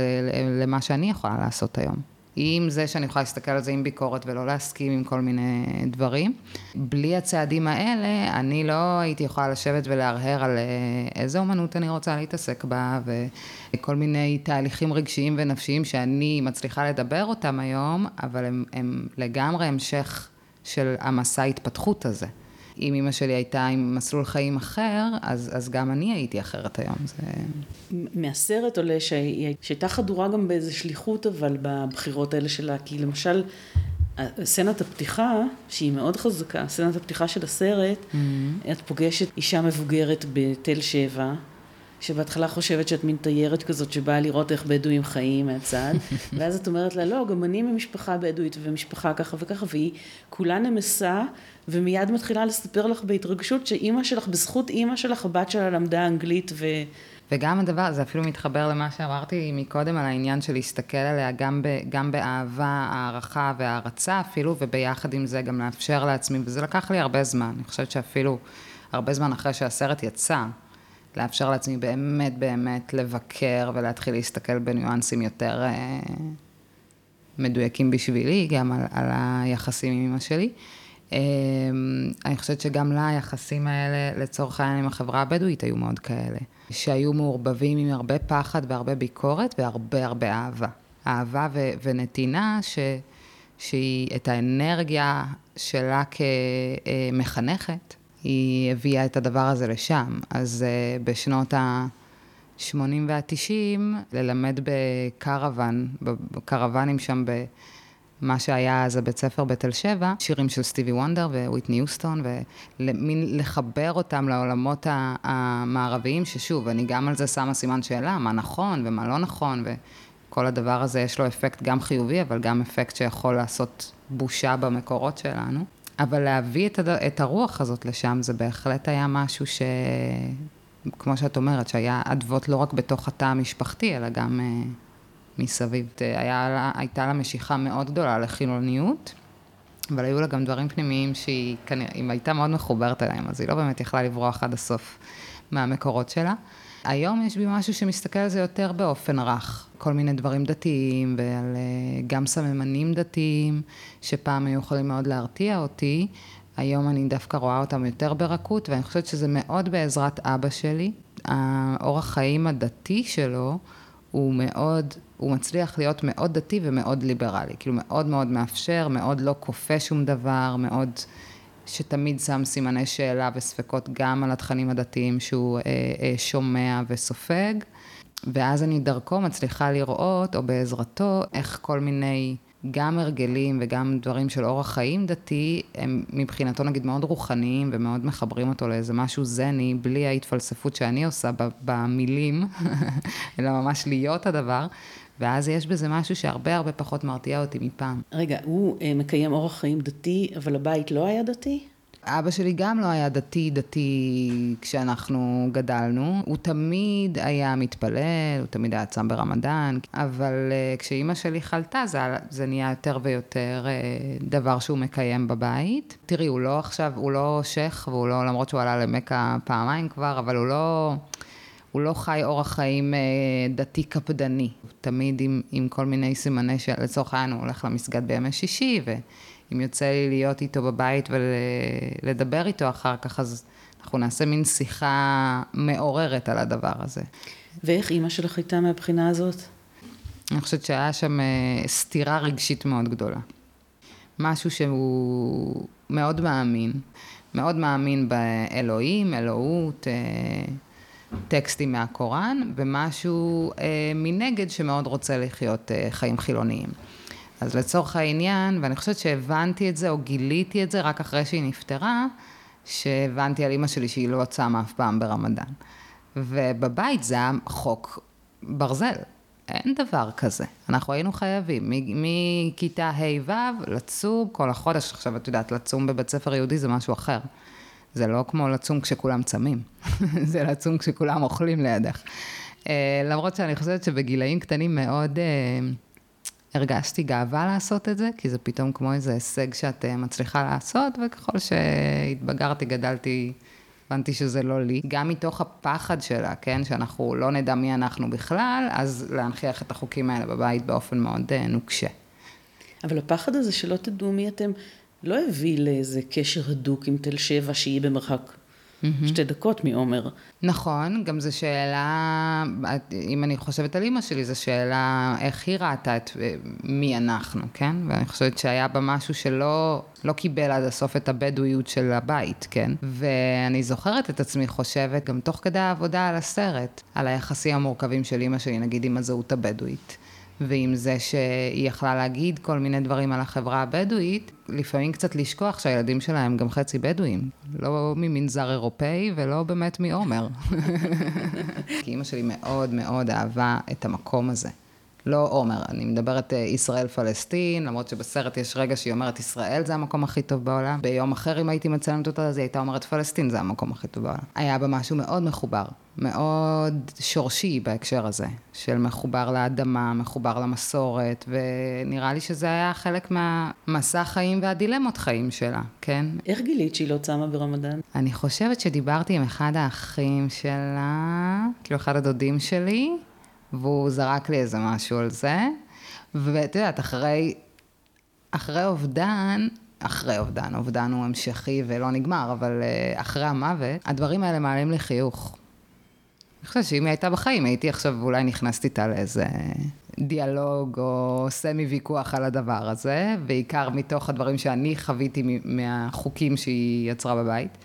למה שאני יכולה לעשות היום. עם זה שאני יכולה להסתכל על זה עם ביקורת ולא להסכים עם כל מיני דברים. בלי הצעדים האלה, אני לא הייתי יכולה לשבת ולהרהר על אה, איזה אומנות אני רוצה להתעסק בה, וכל מיני תהליכים רגשיים ונפשיים שאני מצליחה לדבר אותם היום, אבל הם, הם לגמרי המשך של המסע ההתפתחות הזה. אם אימא שלי הייתה עם מסלול חיים אחר, אז, אז גם אני הייתי אחרת היום. זה... מהסרט עולה שהיא, שהייתה חדורה גם באיזו שליחות, אבל בבחירות האלה שלה, כי למשל, סצנת הפתיחה, שהיא מאוד חזקה, סצנת הפתיחה של הסרט, mm-hmm. את פוגשת אישה מבוגרת בתל שבע, שבהתחלה חושבת שאת מין תיירת כזאת שבאה לראות איך בדואים חיים מהצד, ואז את אומרת לה, לא, גם אני ממשפחה בדואית ומשפחה ככה וככה, והיא כולה נמסה, ומיד מתחילה לספר לך בהתרגשות שאימא שלך, בזכות אימא שלך, הבת שלה למדה אנגלית ו... וגם הדבר, זה אפילו מתחבר למה שאמרתי מקודם על העניין של להסתכל עליה גם, ב, גם באהבה, הערכה והערצה אפילו, וביחד עם זה גם לאפשר לעצמי, וזה לקח לי הרבה זמן, אני חושבת שאפילו הרבה זמן אחרי שהסרט יצא, לאפשר לעצמי באמת באמת לבקר ולהתחיל להסתכל בניואנסים יותר אה, מדויקים בשבילי, גם על, על היחסים עם אמא שלי. אה, אני חושבת שגם לה היחסים האלה, לצורך העניין עם החברה הבדואית, היו מאוד כאלה. שהיו מעורבבים עם הרבה פחד והרבה ביקורת והרבה הרבה אהבה. אהבה ו- ונתינה ש- שהיא את האנרגיה שלה כמחנכת, היא הביאה את הדבר הזה לשם. אז uh, בשנות ה-80 וה-90, ללמד בקרוון, בקרוונים שם ב... מה שהיה אז הבית ספר בתל שבע, שירים של סטיבי וונדר וויטני יוסטון, ומין לחבר אותם לעולמות המערביים, ששוב, אני גם על זה שמה סימן שאלה, מה נכון ומה לא נכון, וכל הדבר הזה יש לו אפקט גם חיובי, אבל גם אפקט שיכול לעשות בושה במקורות שלנו. אבל להביא את, הד... את הרוח הזאת לשם, זה בהחלט היה משהו ש... כמו שאת אומרת, שהיה אדוות לא רק בתוך התא המשפחתי, אלא גם uh, מסביב. היה, הייתה לה משיכה מאוד גדולה לחילוניות, אבל היו לה גם דברים פנימיים שהיא כנראה, אם הייתה מאוד מחוברת אליהם, אז היא לא באמת יכלה לברוח עד הסוף מהמקורות שלה. היום יש בי משהו שמסתכל על זה יותר באופן רך. כל מיני דברים דתיים, ועל אה, גם סממנים דתיים, שפעם היו יכולים מאוד להרתיע אותי. היום אני דווקא רואה אותם יותר ברכות, ואני חושבת שזה מאוד בעזרת אבא שלי. האורח חיים הדתי שלו הוא מאוד, הוא מצליח להיות מאוד דתי ומאוד ליברלי. כאילו מאוד מאוד מאפשר, מאוד לא כופה שום דבר, מאוד שתמיד שם סימני שאלה וספקות גם על התכנים הדתיים שהוא אה, אה, שומע וסופג. ואז אני דרכו מצליחה לראות, או בעזרתו, איך כל מיני, גם הרגלים וגם דברים של אורח חיים דתי, הם מבחינתו נגיד מאוד רוחניים ומאוד מחברים אותו לאיזה משהו זני, בלי ההתפלספות שאני עושה במילים, אלא ממש להיות הדבר. ואז יש בזה משהו שהרבה הרבה פחות מרתיע אותי מפעם. רגע, הוא אה, מקיים אורח חיים דתי, אבל הבית לא היה דתי? אבא שלי גם לא היה דתי, דתי כשאנחנו גדלנו. הוא תמיד היה מתפלל, הוא תמיד היה צם ברמדאן, אבל uh, כשאימא שלי חלתה, זה, זה נהיה יותר ויותר uh, דבר שהוא מקיים בבית. תראי, הוא לא עכשיו, הוא לא שייח, והוא לא, למרות שהוא עלה למכה פעמיים כבר, אבל הוא לא... הוא לא חי אורח חיים אה, דתי קפדני, הוא תמיד עם, עם כל מיני סימני שלצורך העניין הוא הולך למסגד בימי שישי, ואם יוצא לי להיות איתו בבית ולדבר איתו אחר כך, אז אנחנו נעשה מין שיחה מעוררת על הדבר הזה. ואיך אימא שלך הייתה מהבחינה הזאת? אני חושבת שהיה שם אה, סתירה רגשית מאוד גדולה. משהו שהוא מאוד מאמין, מאוד מאמין באלוהים, אלוהות, אה, טקסטים מהקוראן, ומשהו אה, מנגד שמאוד רוצה לחיות אה, חיים חילוניים. אז לצורך העניין, ואני חושבת שהבנתי את זה, או גיליתי את זה רק אחרי שהיא נפטרה, שהבנתי על אימא שלי שהיא לא צמה אף פעם ברמדאן. ובבית זה היה חוק ברזל. אין דבר כזה. אנחנו היינו חייבים, מכיתה ה'-ו' לצום כל החודש. עכשיו, את יודעת, לצום בבית ספר יהודי זה משהו אחר. זה לא כמו לצום כשכולם צמים, זה לצום כשכולם אוכלים לידך. Uh, למרות שאני חושבת שבגילאים קטנים מאוד uh, הרגשתי גאווה לעשות את זה, כי זה פתאום כמו איזה הישג שאת uh, מצליחה לעשות, וככל שהתבגרתי, גדלתי, הבנתי שזה לא לי. גם מתוך הפחד שלה, כן, שאנחנו לא נדע מי אנחנו בכלל, אז להנכיח את החוקים האלה בבית באופן מאוד uh, נוקשה. אבל הפחד הזה שלא תדעו מי אתם, לא הביא לאיזה קשר הדוק עם תל שבע שהיא במרחק mm-hmm. שתי דקות מעומר. נכון, גם זו שאלה, אם אני חושבת על אימא שלי, זו שאלה איך היא ראתה את מי אנחנו, כן? ואני חושבת שהיה בה משהו שלא לא קיבל עד הסוף את הבדואיות של הבית, כן? ואני זוכרת את עצמי חושבת, גם תוך כדי העבודה על הסרט, על היחסים המורכבים של אימא שלי, נגיד עם הזהות הבדואית. ועם זה שהיא יכלה להגיד כל מיני דברים על החברה הבדואית, לפעמים קצת לשכוח שהילדים שלה הם גם חצי בדואים. לא ממנזר אירופאי ולא באמת מעומר. כי אימא שלי מאוד מאוד אהבה את המקום הזה. לא עומר, אני מדברת אה, ישראל-פלסטין, למרות שבסרט יש רגע שהיא אומרת ישראל זה המקום הכי טוב בעולם. ביום אחר, אם הייתי מצלמת אותה, אז היא הייתה אומרת פלסטין זה המקום הכי טוב בעולם. היה בה משהו מאוד מחובר, מאוד שורשי בהקשר הזה, של מחובר לאדמה, מחובר למסורת, ונראה לי שזה היה חלק מהמסע חיים והדילמות חיים שלה, כן? איך גילית שהיא לא צמה ברמדאן? אני חושבת שדיברתי עם אחד האחים שלה, כאילו אחד הדודים שלי, והוא זרק לי איזה משהו על זה, ואת יודעת, אחרי, אחרי אובדן, אחרי אובדן, אובדן הוא המשכי ולא נגמר, אבל אה, אחרי המוות, הדברים האלה מעלים לי חיוך. אני חושבת שאם היא הייתה בחיים, הייתי עכשיו אולי נכנסת איתה לאיזה דיאלוג או סמי ויכוח על הדבר הזה, בעיקר מתוך הדברים שאני חוויתי מהחוקים שהיא יצרה בבית.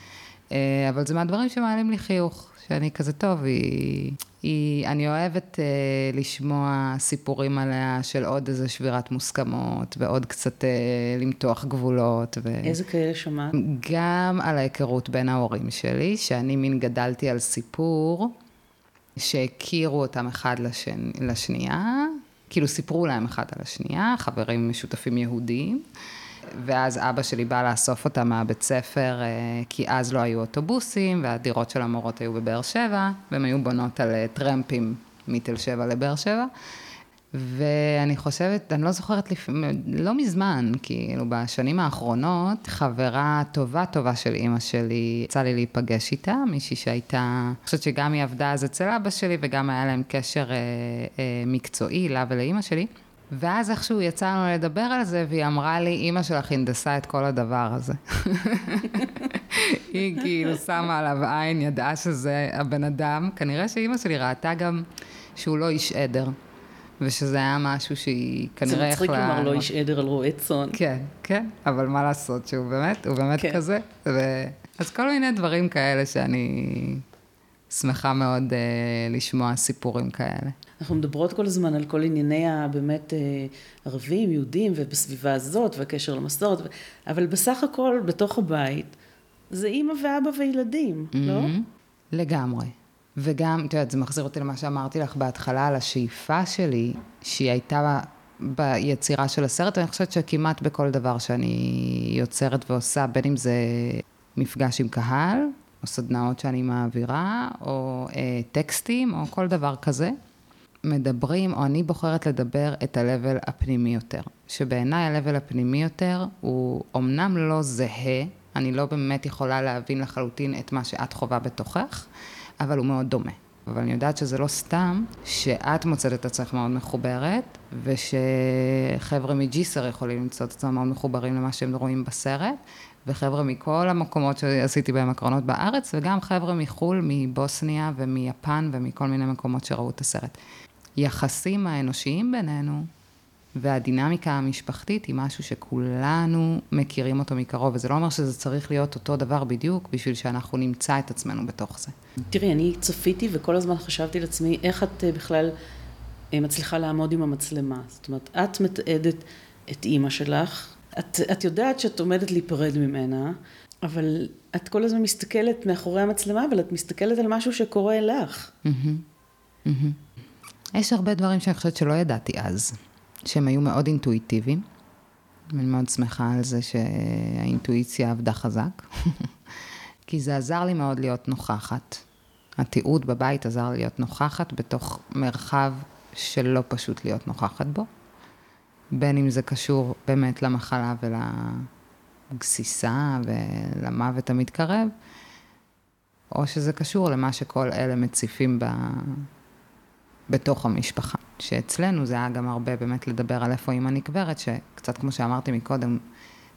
אה, אבל זה מהדברים שמעלים לי חיוך, שאני כזה טוב, היא... היא, אני אוהבת אה, לשמוע סיפורים עליה של עוד איזה שבירת מוסכמות, ועוד קצת אה, למתוח גבולות. ו... איזה כאלה שמעת? גם על ההיכרות בין ההורים שלי, שאני מין גדלתי על סיפור, שהכירו אותם אחד לשני, לשנייה, כאילו סיפרו להם אחד על השנייה, חברים משותפים יהודים. ואז אבא שלי בא לאסוף אותה מהבית ספר, אה, כי אז לא היו אוטובוסים, והדירות של המורות היו בבאר שבע, והן היו בונות על אה, טרמפים מתל שבע לבאר שבע. ואני חושבת, אני לא זוכרת, לפ... לא מזמן, כאילו בשנים האחרונות, חברה טובה טובה של אימא שלי, יצא לי להיפגש איתה, מישהי שהייתה, אני חושבת שגם היא עבדה אז אצל אבא שלי, וגם היה להם קשר אה, אה, מקצועי, לה ולאימא שלי. ואז איכשהו יצא לנו לדבר על זה, והיא אמרה לי, אימא שלך הנדסה את כל הדבר הזה. היא כאילו שמה עליו עין, ידעה שזה הבן אדם. כנראה שאימא שלי ראתה גם שהוא לא איש עדר, ושזה היה משהו שהיא כנראה יכלה... זה מצחיק לומר לא איש עדר על רועה צאן. כן, כן, אבל מה לעשות שהוא באמת, הוא באמת כן. כזה. ו... אז כל מיני דברים כאלה שאני שמחה מאוד uh, לשמוע סיפורים כאלה. אנחנו מדברות כל הזמן על כל ענייני הבאמת אה, ערבים, יהודים, ובסביבה הזאת, והקשר למסורת, אבל בסך הכל, בתוך הבית, זה אימא ואבא וילדים, mm-hmm. לא? לגמרי. וגם, את יודעת, זה מחזיר אותי למה שאמרתי לך בהתחלה, על השאיפה שלי, שהיא הייתה ביצירה של הסרט, אני חושבת שכמעט בכל דבר שאני יוצרת ועושה, בין אם זה מפגש עם קהל, או סדנאות שאני מעבירה, או אה, טקסטים, או כל דבר כזה. מדברים, או אני בוחרת לדבר את ה-level הפנימי יותר. שבעיניי ה-level הפנימי יותר הוא אומנם לא זהה, אני לא באמת יכולה להבין לחלוטין את מה שאת חווה בתוכך, אבל הוא מאוד דומה. אבל אני יודעת שזה לא סתם שאת מוצאת את עצמך מאוד מחוברת, ושחבר'ה מג'יסר יכולים למצוא את עצמם מאוד מחוברים למה שהם רואים בסרט, וחבר'ה מכל המקומות שעשיתי בהם הקרנות בארץ, וגם חבר'ה מחו"ל, מבוסניה ומיפן ומכל מיני מקומות שראו את הסרט. היחסים האנושיים בינינו והדינמיקה המשפחתית היא משהו שכולנו מכירים אותו מקרוב, וזה לא אומר שזה צריך להיות אותו דבר בדיוק בשביל שאנחנו נמצא את עצמנו בתוך זה. תראי, אני צפיתי וכל הזמן חשבתי לעצמי, איך את אה, בכלל אה, מצליחה לעמוד עם המצלמה? זאת אומרת, את מתעדת את אימא שלך, את, את יודעת שאת עומדת להיפרד ממנה, אבל את כל הזמן מסתכלת מאחורי המצלמה, אבל את מסתכלת על משהו שקורה לך. Mm-hmm. Mm-hmm. יש הרבה דברים שאני חושבת שלא ידעתי אז, שהם היו מאוד אינטואיטיביים. אני מאוד שמחה על זה שהאינטואיציה עבדה חזק, כי זה עזר לי מאוד להיות נוכחת. התיעוד בבית עזר לי להיות נוכחת בתוך מרחב שלא פשוט להיות נוכחת בו. בין אם זה קשור באמת למחלה ולגסיסה ולמוות המתקרב, או שזה קשור למה שכל אלה מציפים ב... בתוך המשפחה. שאצלנו זה היה גם הרבה באמת לדבר על איפה אימא נקברת, שקצת כמו שאמרתי מקודם,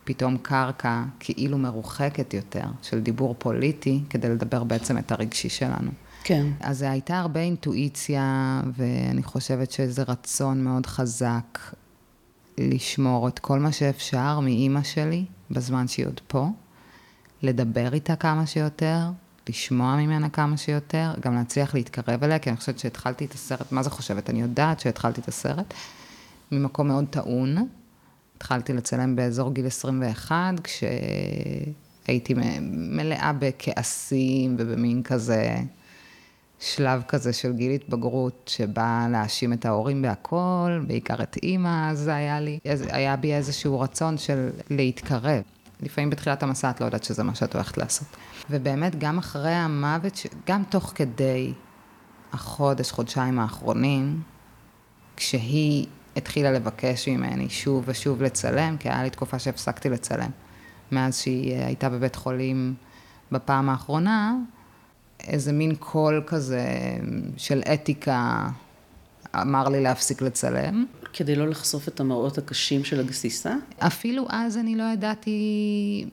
פתאום קרקע כאילו מרוחקת יותר, של דיבור פוליטי, כדי לדבר בעצם את הרגשי שלנו. כן. אז הייתה הרבה אינטואיציה, ואני חושבת שזה רצון מאוד חזק לשמור את כל מה שאפשר מאימא שלי, בזמן שהיא עוד פה, לדבר איתה כמה שיותר, לשמוע ממנה כמה שיותר, גם להצליח להתקרב אליה, כי אני חושבת שהתחלתי את הסרט, מה זה חושבת? אני יודעת שהתחלתי את הסרט, ממקום מאוד טעון. התחלתי לצלם באזור גיל 21, כשהייתי מלאה בכעסים ובמין כזה, שלב כזה של גיל התבגרות, שבא להאשים את ההורים בהכל, בעיקר את אימא, אז היה לי, היה בי איזשהו רצון של להתקרב. לפעמים בתחילת המסע את לא יודעת שזה מה שאת הולכת לעשות. ובאמת, גם אחרי המוות, גם תוך כדי החודש, חודשיים האחרונים, כשהיא התחילה לבקש ממני שוב ושוב לצלם, כי היה לי תקופה שהפסקתי לצלם. מאז שהיא הייתה בבית חולים בפעם האחרונה, איזה מין קול כזה של אתיקה אמר לי להפסיק לצלם. כדי לא לחשוף את המראות הקשים של הגסיסה? אפילו אז אני לא ידעתי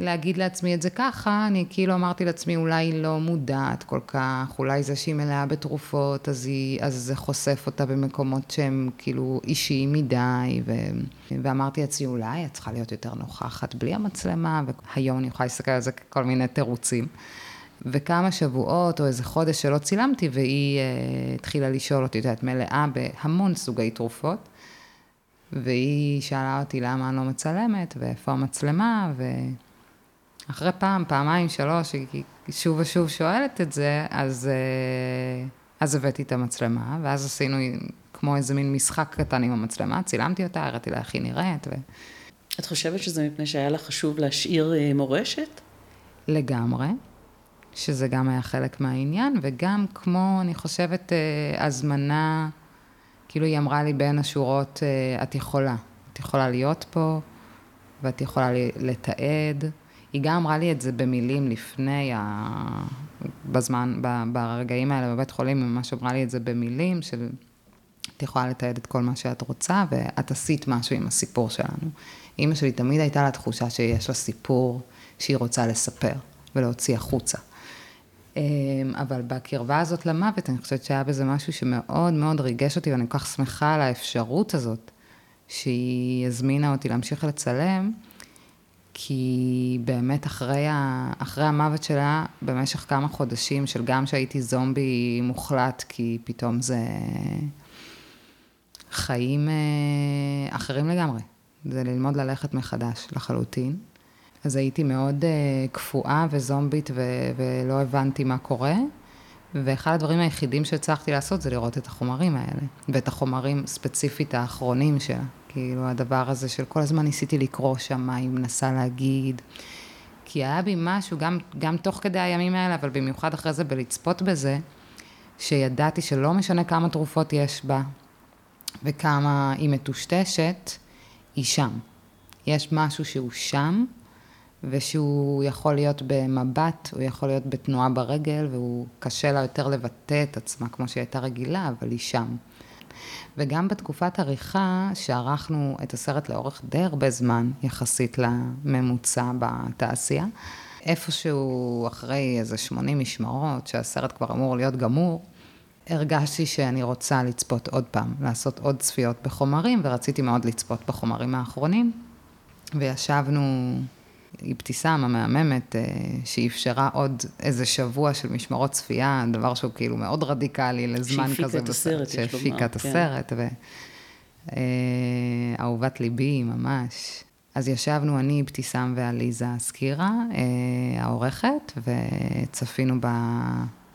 להגיד לעצמי את זה ככה, אני כאילו אמרתי לעצמי, אולי היא לא מודעת כל כך, אולי זה שהיא מלאה בתרופות, אז, היא, אז זה חושף אותה במקומות שהם כאילו אישיים מדי, ו... ואמרתי לעצמי, אולי את צריכה להיות יותר נוכחת בלי המצלמה, והיום אני יכולה להסתכל על זה ככל מיני תירוצים. וכמה שבועות או איזה חודש שלא צילמתי, והיא uh, התחילה לשאול אותי, את יודעת, מלאה בהמון סוגי תרופות. והיא שאלה אותי למה אני לא מצלמת, ואיפה המצלמה, ואחרי פעם, פעמיים, שלוש, היא שוב ושוב שואלת את זה, אז, אה, אז הבאתי את המצלמה, ואז עשינו כמו איזה מין משחק קטן עם המצלמה, צילמתי אותה, הראיתי לה איך היא נראית. ו... את חושבת שזה מפני שהיה לה חשוב להשאיר אה, מורשת? לגמרי. שזה גם היה חלק מהעניין, וגם כמו, אני חושבת, אה, הזמנה, כאילו היא אמרה לי בין השורות, אה, את יכולה, את יכולה להיות פה, ואת יכולה לתעד. היא גם אמרה לי את זה במילים לפני, ה... בזמן, ברגעים האלה בבית חולים, היא ממש אמרה לי את זה במילים של, את יכולה לתעד את כל מה שאת רוצה, ואת עשית משהו עם הסיפור שלנו. אימא שלי תמיד הייתה לה תחושה שיש לה סיפור שהיא רוצה לספר ולהוציא החוצה. אמ, אבל בקרבה הזאת למוות, אני חושבת שהיה בזה משהו שמאוד מאוד ריגש אותי, ואני כל כך שמחה על האפשרות הזאת, שהיא הזמינה אותי להמשיך לצלם, כי באמת אחרי, ה... אחרי המוות שלה, במשך כמה חודשים של גם שהייתי זומבי מוחלט, כי פתאום זה חיים אה, אחרים לגמרי. זה ללמוד ללכת מחדש לחלוטין. אז הייתי מאוד uh, קפואה וזומבית ו- ולא הבנתי מה קורה. ואחד הדברים היחידים שהצלחתי לעשות זה לראות את החומרים האלה, ואת החומרים ספציפית האחרונים שלה. כאילו הדבר הזה של כל הזמן ניסיתי לקרוא שם מה היא מנסה להגיד. כי היה בי משהו, גם, גם תוך כדי הימים האלה, אבל במיוחד אחרי זה בלצפות בזה, שידעתי שלא משנה כמה תרופות יש בה וכמה היא מטושטשת, היא שם. יש משהו שהוא שם, ושהוא יכול להיות במבט, הוא יכול להיות בתנועה ברגל, והוא קשה לה יותר לבטא את עצמה כמו שהיא הייתה רגילה, אבל היא שם. וגם בתקופת עריכה, שערכנו את הסרט לאורך די הרבה זמן, יחסית לממוצע בתעשייה, איפשהו אחרי איזה 80 משמרות, שהסרט כבר אמור להיות גמור, הרגשתי שאני רוצה לצפות עוד פעם, לעשות עוד צפיות בחומרים, ורציתי מאוד לצפות בחומרים האחרונים. וישבנו אבתיסאם המהממת, אה, שאפשרה עוד איזה שבוע של משמרות צפייה, דבר שהוא כאילו מאוד רדיקלי לזמן כזה. שהפיקה את הסרט, יש לומר. שהפיקה את כן. הסרט, ואהובת ליבי ממש. אז ישבנו אני, אבתיסאם ועליזה סקירה, אה, העורכת, וצפינו בה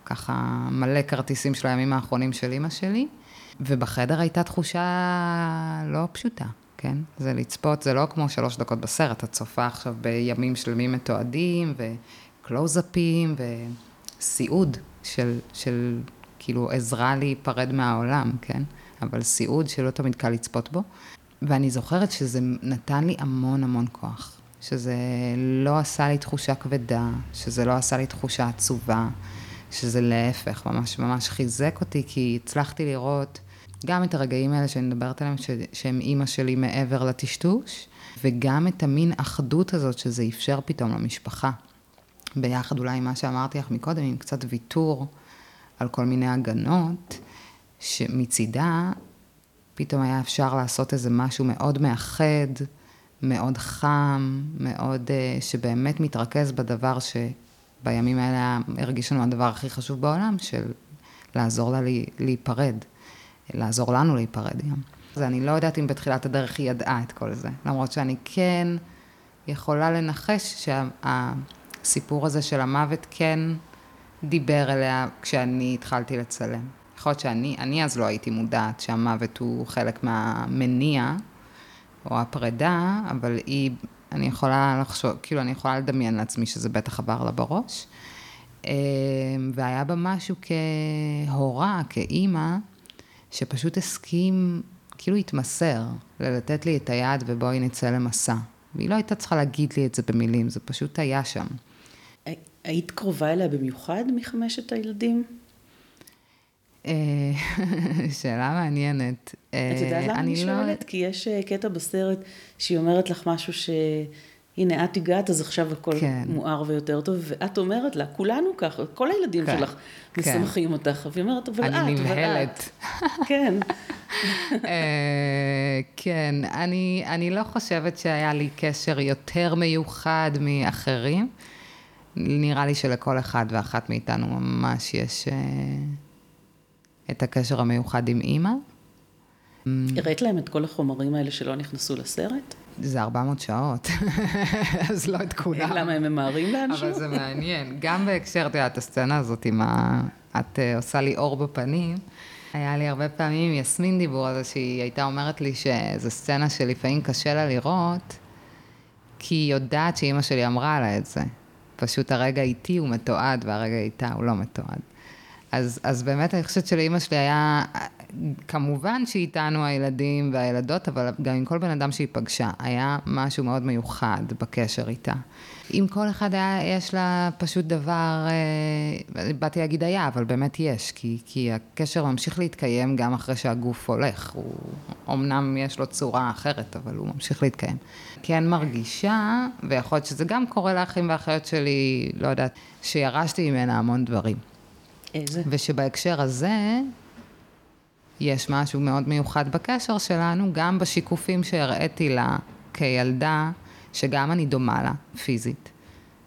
ככה מלא כרטיסים של הימים האחרונים של אימא שלי, ובחדר הייתה תחושה לא פשוטה. כן? זה לצפות, זה לא כמו שלוש דקות בסרט, את צופה עכשיו בימים שלמים מתועדים, וקלוזאפים, וסיעוד של, של כאילו עזרה להיפרד מהעולם, כן? אבל סיעוד שלא תמיד קל לצפות בו. ואני זוכרת שזה נתן לי המון המון כוח. שזה לא עשה לי תחושה כבדה, שזה לא עשה לי תחושה עצובה, שזה להפך, ממש ממש חיזק אותי, כי הצלחתי לראות גם את הרגעים האלה שאני מדברת עליהם, ש... שהם אימא שלי מעבר לטשטוש, וגם את המין אחדות הזאת שזה אפשר פתאום למשפחה. ביחד אולי עם מה שאמרתי לך מקודם, עם קצת ויתור על כל מיני הגנות, שמצידה פתאום היה אפשר לעשות איזה משהו מאוד מאחד, מאוד חם, מאוד, אה, שבאמת מתרכז בדבר שבימים האלה הרגיש לנו הדבר הכי חשוב בעולם, של לעזור לה להיפרד. לעזור לנו להיפרד גם. אז אני לא יודעת אם בתחילת הדרך היא ידעה את כל זה, למרות שאני כן יכולה לנחש שהסיפור הזה של המוות כן דיבר אליה כשאני התחלתי לצלם. יכול להיות שאני אני אז לא הייתי מודעת שהמוות הוא חלק מהמניע או הפרידה, אבל היא, אני יכולה לחשוב, כאילו אני יכולה לדמיין לעצמי שזה בטח עבר לה בראש. אה, והיה בה משהו כהורה, כאימא, שפשוט הסכים, כאילו התמסר, ללתת לי את היד ובואי נצא למסע. והיא לא הייתה צריכה להגיד לי את זה במילים, זה פשוט היה שם. היית קרובה אליה במיוחד מחמשת הילדים? אה, שאלה מעניינת. את יודעת למה אני לא- שואלת? כי יש אה, קטע בסרט שהיא אומרת לך משהו ש... הנה, את הגעת, אז עכשיו הכל כן. מואר ויותר טוב, ואת אומרת לה, כולנו ככה, כל הילדים כן, שלך כן. משמחים אותך, והיא אומרת, אבל את, אני נבהלת. כן. אה, כן, אני, אני לא חושבת שהיה לי קשר יותר מיוחד מאחרים. נראה לי שלכל אחד ואחת מאיתנו ממש יש את הקשר המיוחד עם אימא. הראית להם את כל החומרים האלה שלא נכנסו לסרט? זה 400 שעות, אז לא את כולם. למה הם ממהרים לאנשהו? אבל זה מעניין. גם בהקשר, את יודעת, הסצנה הזאת עם ה... את uh, עושה לי אור בפנים. היה לי הרבה פעמים עם יסמין דיבור על זה, שהיא הייתה אומרת לי שזו סצנה שלפעמים קשה לה לראות, כי היא יודעת שאימא שלי אמרה לה את זה. פשוט הרגע איתי הוא מתועד, והרגע איתה הוא לא מתועד. אז, אז באמת אני חושבת שלאימא שלי היה, כמובן שאיתנו הילדים והילדות, אבל גם עם כל בן אדם שהיא פגשה, היה משהו מאוד מיוחד בקשר איתה. עם כל אחד היה, יש לה פשוט דבר, אה, באתי להגיד היה, אבל באמת יש, כי, כי הקשר ממשיך להתקיים גם אחרי שהגוף הולך. הוא, אמנם יש לו צורה אחרת, אבל הוא ממשיך להתקיים. כן מרגישה, ויכול להיות שזה גם קורה לאחים ואחיות שלי, לא יודעת, שירשתי ממנה המון דברים. איזה? ושבהקשר הזה, יש משהו מאוד מיוחד בקשר שלנו, גם בשיקופים שהראיתי לה כילדה, שגם אני דומה לה, פיזית,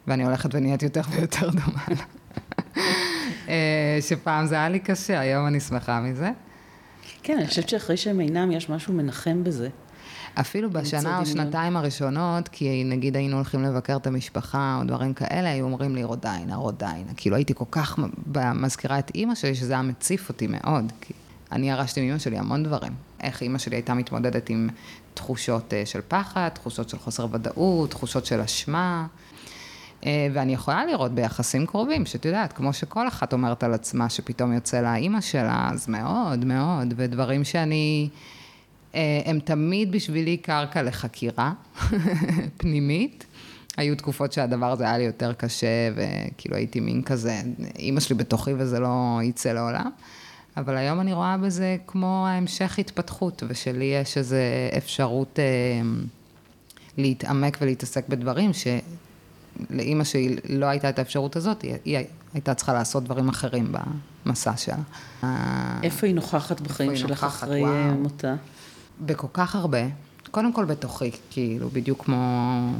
ואני הולכת ונהיית יותר ויותר דומה לה. אה, שפעם זה היה לי קשה, היום אני שמחה מזה. כן, אני חושבת שאחרי שהם אינם, יש משהו מנחם בזה. אפילו בשנה או שנתיים הראשונות, כי נגיד היינו הולכים לבקר את המשפחה או דברים כאלה, היו אומרים לי רודיינה, רודיינה. כאילו הייתי כל כך מזכירה את אימא שלי, שזה היה מציף אותי מאוד. כי אני ירשתי מאימא שלי המון דברים. איך אימא שלי הייתה מתמודדת עם תחושות אה, של פחד, תחושות של חוסר ודאות, תחושות של אשמה. אה, ואני יכולה לראות ביחסים קרובים, שאת יודעת, כמו שכל אחת אומרת על עצמה, שפתאום יוצא לה אימא שלה, אז מאוד מאוד, ודברים שאני... אה, הם תמיד בשבילי קרקע לחקירה פנימית. היו תקופות שהדבר הזה היה לי יותר קשה, וכאילו הייתי מין כזה, אימא שלי בתוכי וזה לא יצא לעולם. אבל היום אני רואה בזה כמו ההמשך התפתחות, ושלי יש איזו אפשרות אה, להתעמק ולהתעסק בדברים, שלאימא שלי לא הייתה את האפשרות הזאת, היא, היא הייתה צריכה לעשות דברים אחרים במסע שלה. איפה היא נוכחת בחיים שלך אחרי. מותה? בכל כך הרבה. קודם כל בתוכי, כאילו, בדיוק כמו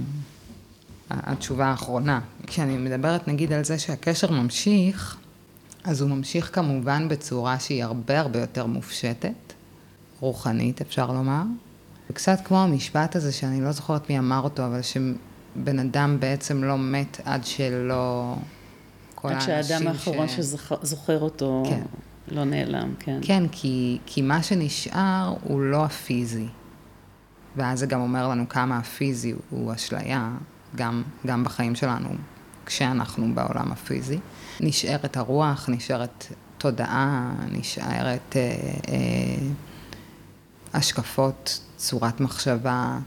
התשובה האחרונה. כשאני מדברת נגיד על זה שהקשר ממשיך, אז הוא ממשיך כמובן בצורה שהיא הרבה הרבה יותר מופשטת, רוחנית אפשר לומר. וקצת כמו המשפט הזה שאני לא זוכרת מי אמר אותו, אבל שבן אדם בעצם לא מת עד שלא... כל. עד שהאדם האחרון שזוכר אותו כן. לא נעלם, כן. כן, כי, כי מה שנשאר הוא לא הפיזי. ואז זה גם אומר לנו כמה הפיזי הוא אשליה, גם, גם בחיים שלנו, כשאנחנו בעולם הפיזי. נשארת הרוח, נשארת תודעה, נשארת אה, אה, השקפות, צורת מחשבה.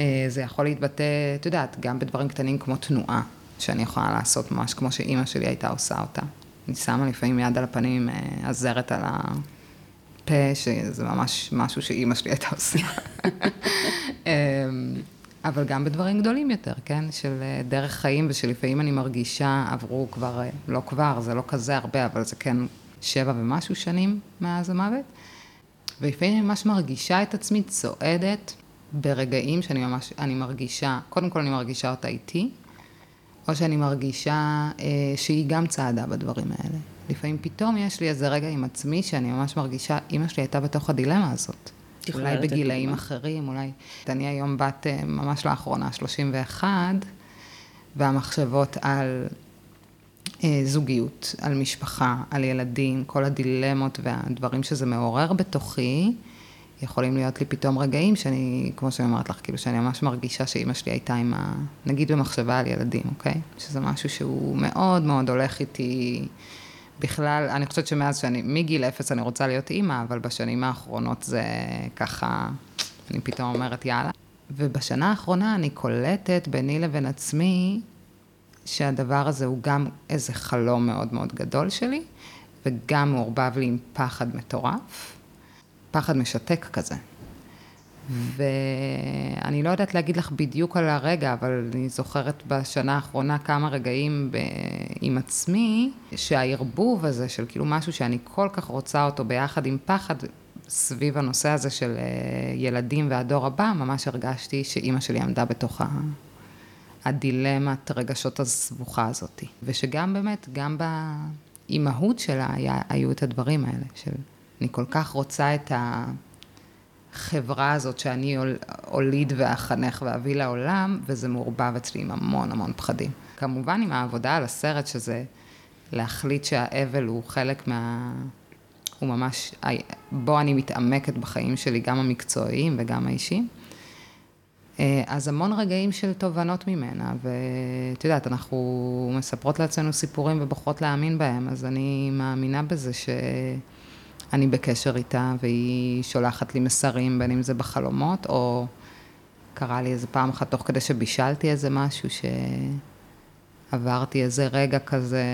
אה, זה יכול להתבטא, את יודעת, גם בדברים קטנים כמו תנועה, שאני יכולה לעשות ממש כמו שאימא שלי הייתה עושה אותה. אני שמה לפעמים יד על הפנים, אה, עזרת על הפה, שזה ממש משהו שאימא שלי הייתה עושה. אמ, אבל גם בדברים גדולים יותר, כן? של אה, דרך חיים, ושלפעמים אני מרגישה, עברו כבר, אה, לא כבר, זה לא כזה הרבה, אבל זה כן שבע ומשהו שנים מאז המוות. ולפעמים אני ממש מרגישה את עצמי צועדת ברגעים שאני ממש, אני מרגישה, קודם כל אני מרגישה אותה איתי, או שאני מרגישה אה, שהיא גם צעדה בדברים האלה. לפעמים פתאום יש לי איזה רגע עם עצמי שאני ממש מרגישה, אימא שלי הייתה בתוך הדילמה הזאת. אולי בגילאים דוגמה. אחרים, אולי... אני היום בת אה, ממש לאחרונה 31, והמחשבות על אה, זוגיות, על משפחה, על ילדים, כל הדילמות והדברים שזה מעורר בתוכי, יכולים להיות לי פתאום רגעים שאני, כמו שאני אומרת לך, כאילו שאני ממש מרגישה שאימא שלי הייתה עם ה... נגיד במחשבה על ילדים, אוקיי? שזה משהו שהוא מאוד מאוד הולך איתי בכלל, אני חושבת שמאז שאני, מגיל אפס אני רוצה להיות אימא, אבל בשנים האחרונות זה ככה, אני פתאום אומרת יאללה. ובשנה האחרונה אני קולטת ביני לבין עצמי, שהדבר הזה הוא גם איזה חלום מאוד מאוד גדול שלי, וגם מעורבב לי עם פחד מטורף, פחד משתק כזה. ואני לא יודעת להגיד לך בדיוק על הרגע, אבל אני זוכרת בשנה האחרונה כמה רגעים ב... עם עצמי, שהערבוב הזה של כאילו משהו שאני כל כך רוצה אותו ביחד עם פחד, סביב הנושא הזה של אה, ילדים והדור הבא, ממש הרגשתי שאימא שלי עמדה בתוך ה... הדילמת רגשות הסבוכה הזאת. ושגם באמת, גם באימהות שלה היה, היו את הדברים האלה, של אני כל כך רוצה את החברה הזאת שאני אוליד ואחנך ואביא לעולם, וזה מעורבב אצלי עם המון המון פחדים. כמובן עם העבודה על הסרט, שזה להחליט שהאבל הוא חלק מה... הוא ממש, בו אני מתעמקת בחיים שלי, גם המקצועיים וגם האישיים. אה, אז המון רגעים של תובנות ממנה, ואת יודעת, אנחנו מספרות לעצמנו סיפורים ובוחרות להאמין בהם, אז אני מאמינה בזה שאני בקשר איתה, והיא שולחת לי מסרים, בין אם זה בחלומות, או קרה לי איזה פעם אחת, תוך כדי שבישלתי איזה משהו, שעברתי איזה רגע כזה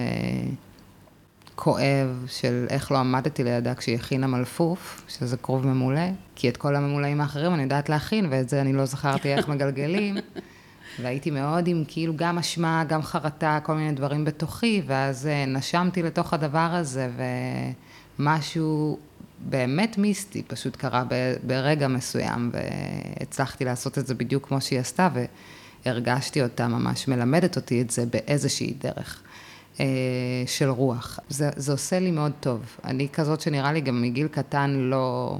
כואב של איך לא עמדתי לידה כשהיא הכינה מלפוף, שזה כרוב ממולא, כי את כל הממולאים האחרים אני יודעת להכין, ואת זה אני לא זכרתי איך מגלגלים. והייתי מאוד עם כאילו גם אשמה, גם חרטה, כל מיני דברים בתוכי, ואז אה, נשמתי לתוך הדבר הזה, ומשהו באמת מיסטי פשוט קרה ברגע מסוים, והצלחתי לעשות את זה בדיוק כמו שהיא עשתה, והרגשתי אותה ממש מלמדת אותי את זה באיזושהי דרך. אה, של רוח. זה, זה עושה לי מאוד טוב. אני כזאת שנראה לי גם מגיל קטן לא,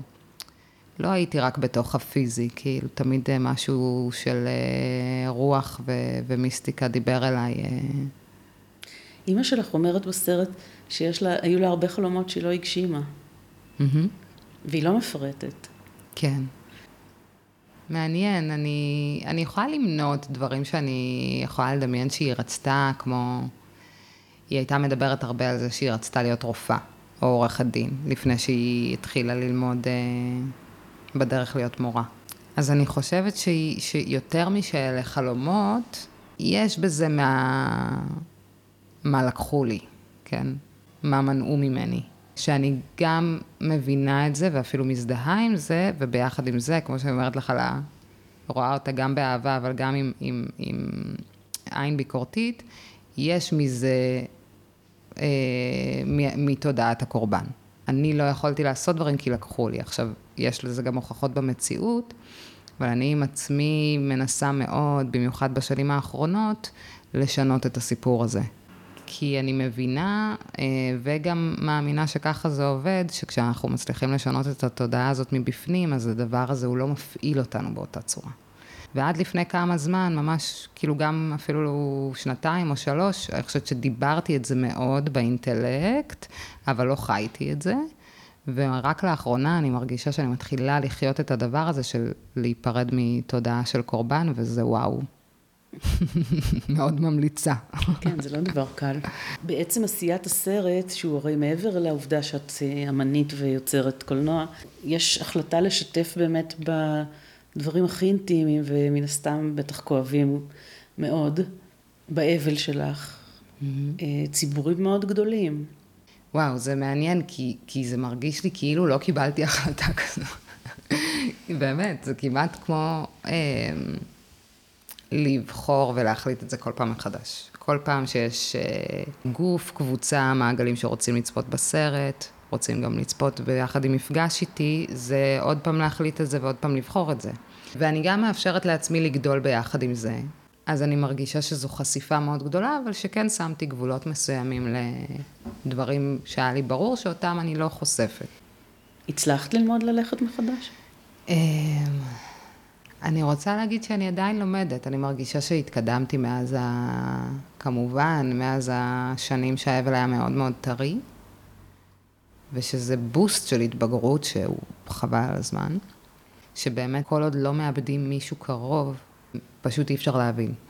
לא הייתי רק בתוך הפיזי, כאילו תמיד אה, משהו של אה, רוח ו, ומיסטיקה דיבר אליי. אימא שלך אומרת בסרט שהיו לה הרבה חלומות שהיא לא הגשימה. Mm-hmm. והיא לא מפרטת. כן. מעניין, אני, אני יכולה למנות דברים שאני יכולה לדמיין שהיא רצתה, כמו... היא הייתה מדברת הרבה על זה שהיא רצתה להיות רופאה או עורכת דין, לפני שהיא התחילה ללמוד אה, בדרך להיות מורה. אז אני חושבת שהיא, שיותר משאלה חלומות, יש בזה מה... מה לקחו לי, כן? מה מנעו ממני. שאני גם מבינה את זה ואפילו מזדהה עם זה, וביחד עם זה, כמו שאני אומרת לך, רואה אותה גם באהבה, אבל גם עם, עם, עם עין ביקורתית, יש מזה אה, מתודעת הקורבן. אני לא יכולתי לעשות דברים כי לקחו לי. עכשיו, יש לזה גם הוכחות במציאות, אבל אני עם עצמי מנסה מאוד, במיוחד בשנים האחרונות, לשנות את הסיפור הזה. כי אני מבינה אה, וגם מאמינה שככה זה עובד, שכשאנחנו מצליחים לשנות את התודעה הזאת מבפנים, אז הדבר הזה הוא לא מפעיל אותנו באותה צורה. ועד לפני כמה זמן, ממש, כאילו גם אפילו שנתיים או שלוש, אני חושבת שדיברתי את זה מאוד באינטלקט, אבל לא חייתי את זה. ורק לאחרונה אני מרגישה שאני מתחילה לחיות את הדבר הזה של להיפרד מתודעה של קורבן, וזה וואו. מאוד ממליצה. כן, זה לא דבר קל. בעצם עשיית הסרט, שהוא הרי מעבר לעובדה שאת אה, אמנית ויוצרת קולנוע, יש החלטה לשתף באמת ב... דברים הכי אינטימיים ומן הסתם בטח כואבים מאוד באבל שלך, mm-hmm. ציבורים מאוד גדולים. וואו, זה מעניין, כי, כי זה מרגיש לי כאילו לא קיבלתי החלטה כזו. באמת, זה כמעט כמו אה, לבחור ולהחליט את זה כל פעם מחדש. כל פעם שיש אה, גוף, קבוצה, מעגלים שרוצים לצפות בסרט, רוצים גם לצפות ביחד עם מפגש איתי, זה עוד פעם להחליט את זה ועוד פעם לבחור את זה. ואני גם מאפשרת לעצמי לגדול ביחד עם זה. אז אני מרגישה שזו חשיפה מאוד גדולה, אבל שכן שמתי גבולות מסוימים לדברים שהיה לי ברור שאותם אני לא חושפת. הצלחת ללמוד ללכת מחדש? אני רוצה להגיד שאני עדיין לומדת, אני מרגישה שהתקדמתי מאז, ה... כמובן, מאז השנים שהאבל היה מאוד מאוד טרי, ושזה בוסט של התבגרות שהוא חבל על הזמן, שבאמת כל עוד לא מאבדים מישהו קרוב, פשוט אי אפשר להבין.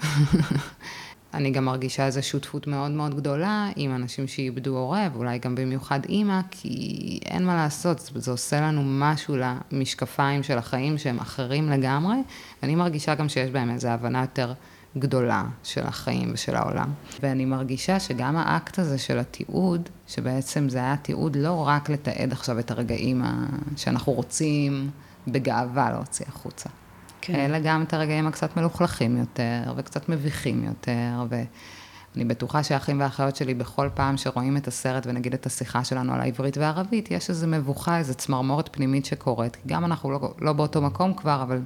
אני גם מרגישה איזו שותפות מאוד מאוד גדולה עם אנשים שאיבדו הורה, ואולי גם במיוחד אימא, כי אין מה לעשות, זה, עושה לנו משהו למשקפיים של החיים שהם אחרים לגמרי, ואני מרגישה גם שיש בהם איזו הבנה יותר גדולה של החיים ושל העולם. ואני מרגישה שגם האקט הזה של התיעוד, שבעצם זה היה תיעוד לא רק לתעד עכשיו את הרגעים שאנחנו רוצים בגאווה להוציא החוצה. כן. אלא גם את הרגעים הקצת מלוכלכים יותר, וקצת מביכים יותר, ואני בטוחה שהאחים והאחיות שלי, בכל פעם שרואים את הסרט ונגיד את השיחה שלנו על העברית והערבית, יש איזו מבוכה, איזו צמרמורת פנימית שקורית, גם אנחנו לא, לא באותו מקום כבר, אבל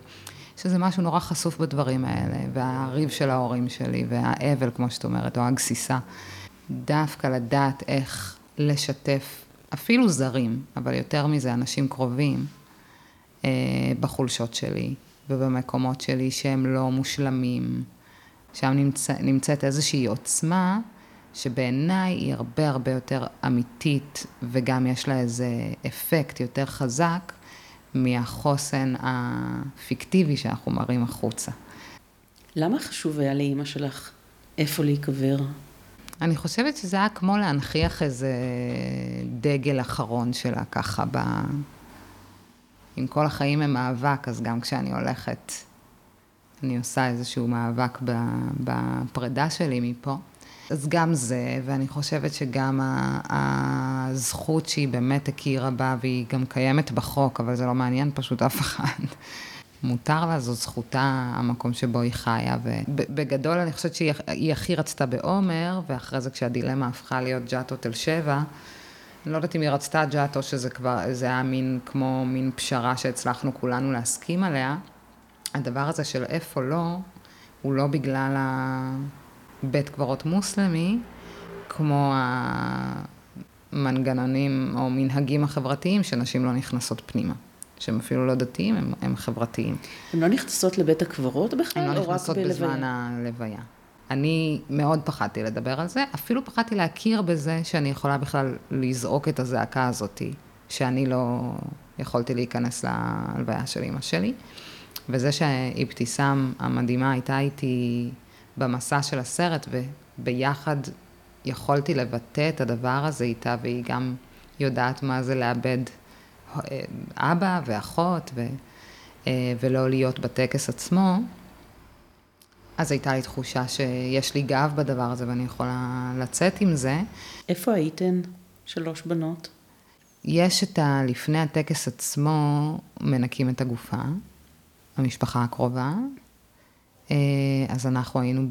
יש איזה משהו נורא חשוף בדברים האלה, והריב של ההורים שלי, והאבל, כמו שאת אומרת, או הגסיסה. דווקא לדעת איך לשתף, אפילו זרים, אבל יותר מזה, אנשים קרובים, אה, בחולשות שלי, ובמקומות שלי שהם לא מושלמים. שם נמצא, נמצאת איזושהי עוצמה שבעיניי היא הרבה הרבה יותר אמיתית, וגם יש לה איזה אפקט יותר חזק מהחוסן הפיקטיבי שאנחנו מראים החוצה. למה חשוב היה לאימא שלך איפה להיקבר? אני חושבת שזה היה כמו להנכיח איזה דגל אחרון שלה ככה ב... אם כל החיים הם מאבק, אז גם כשאני הולכת, אני עושה איזשהו מאבק בפרידה שלי מפה. אז גם זה, ואני חושבת שגם הזכות שהיא באמת הכירה בה, והיא גם קיימת בחוק, אבל זה לא מעניין פשוט אף אחד. מותר לה, זו זכותה, המקום שבו היא חיה, ובגדול אני חושבת שהיא הכי רצתה בעומר, ואחרי זה כשהדילמה הפכה להיות ג'אטו תל שבע, אני לא יודעת אם היא רצתה ג'אט או שזה כבר, זה היה מין כמו מין פשרה שהצלחנו כולנו להסכים עליה. הדבר הזה של איפה לא, הוא לא בגלל הבית קברות מוסלמי, כמו המנגנונים או מנהגים החברתיים שנשים לא נכנסות פנימה. שהם אפילו לא דתיים, הם, הם חברתיים. הן לא נכנסות לבית הקברות בכלל? הן לא נכנסות בזמן הלוויה. אני מאוד פחדתי לדבר על זה, אפילו פחדתי להכיר בזה שאני יכולה בכלל לזעוק את הזעקה הזאתי, שאני לא יכולתי להיכנס להלוויה של אימא שלי. וזה שאבתיסאם המדהימה הייתה איתי במסע של הסרט, וביחד יכולתי לבטא את הדבר הזה איתה, והיא גם יודעת מה זה לאבד אה, אבא ואחות, ו, אה, ולא להיות בטקס עצמו. אז הייתה לי תחושה שיש לי גב בדבר הזה ואני יכולה לצאת עם זה. איפה הייתן שלוש בנות? יש את ה... לפני הטקס עצמו מנקים את הגופה, המשפחה הקרובה. אה, אז אנחנו היינו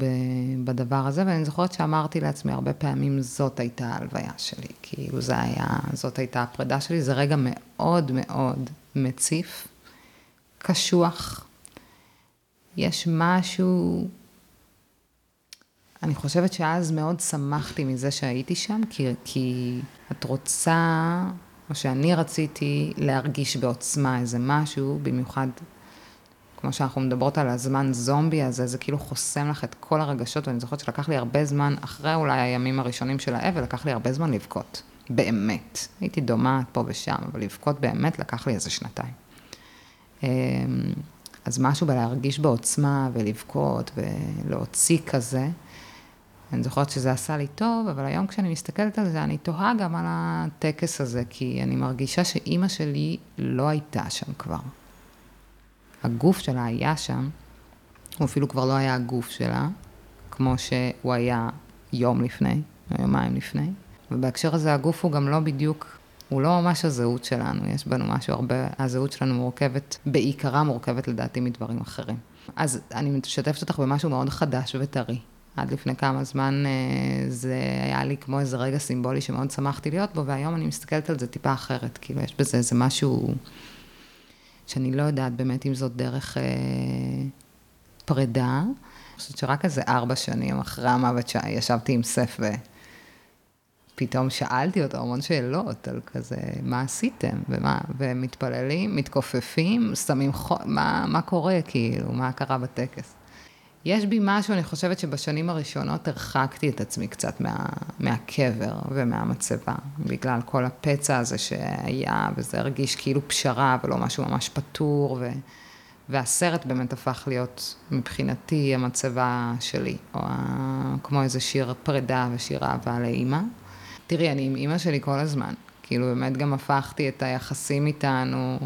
בדבר הזה, ואני זוכרת שאמרתי לעצמי הרבה פעמים, זאת הייתה ההלוויה שלי. כאילו זה היה, זאת הייתה הפרידה שלי, זה רגע מאוד מאוד מציף, קשוח. יש משהו אני חושבת שאז מאוד שמחתי מזה שהייתי שם, כי, כי את רוצה, או שאני רציתי להרגיש בעוצמה איזה משהו, במיוחד, כמו שאנחנו מדברות על הזמן זומבי הזה, זה כאילו חוסם לך את כל הרגשות, ואני זוכרת שלקח לי הרבה זמן, אחרי אולי הימים הראשונים של האבל, לקח לי הרבה זמן לבכות. באמת. הייתי דומעת פה ושם, אבל לבכות באמת לקח לי איזה שנתיים. אז משהו בלהרגיש בעוצמה ולבכות ולהוציא כזה, אני זוכרת שזה עשה לי טוב, אבל היום כשאני מסתכלת על זה, אני תוהה גם על הטקס הזה, כי אני מרגישה שאימא שלי לא הייתה שם כבר. הגוף שלה היה שם, הוא אפילו כבר לא היה הגוף שלה, כמו שהוא היה יום לפני, או יומיים לפני. ובהקשר הזה הגוף הוא גם לא בדיוק, הוא לא ממש הזהות שלנו, יש בנו משהו הרבה, הזהות שלנו מורכבת, בעיקרה מורכבת לדעתי מדברים אחרים. אז אני משתפת אותך במשהו מאוד חדש וטרי. עד לפני כמה זמן אה, זה היה לי כמו איזה רגע סימבולי שמאוד שמחתי להיות בו, והיום אני מסתכלת על זה טיפה אחרת. כאילו, יש בזה איזה משהו שאני לא יודעת באמת אם זאת דרך אה, פרידה. אני חושבת שרק איזה ארבע שנים אחרי המוות ישבתי עם סף פתאום שאלתי אותו המון שאלות על כזה, מה עשיתם, ומה, ומתפללים, מתכופפים, שמים חו... מה, מה קורה, כאילו, מה קרה בטקס. יש בי משהו, אני חושבת שבשנים הראשונות הרחקתי את עצמי קצת מה, מהקבר ומהמצבה, בגלל כל הפצע הזה שהיה, וזה הרגיש כאילו פשרה ולא משהו ממש פתור, ו, והסרט באמת הפך להיות מבחינתי המצבה שלי, או כמו איזה שיר פרידה ושיר אהבה לאימא. תראי, אני עם אימא שלי כל הזמן, כאילו באמת גם הפכתי את היחסים איתנו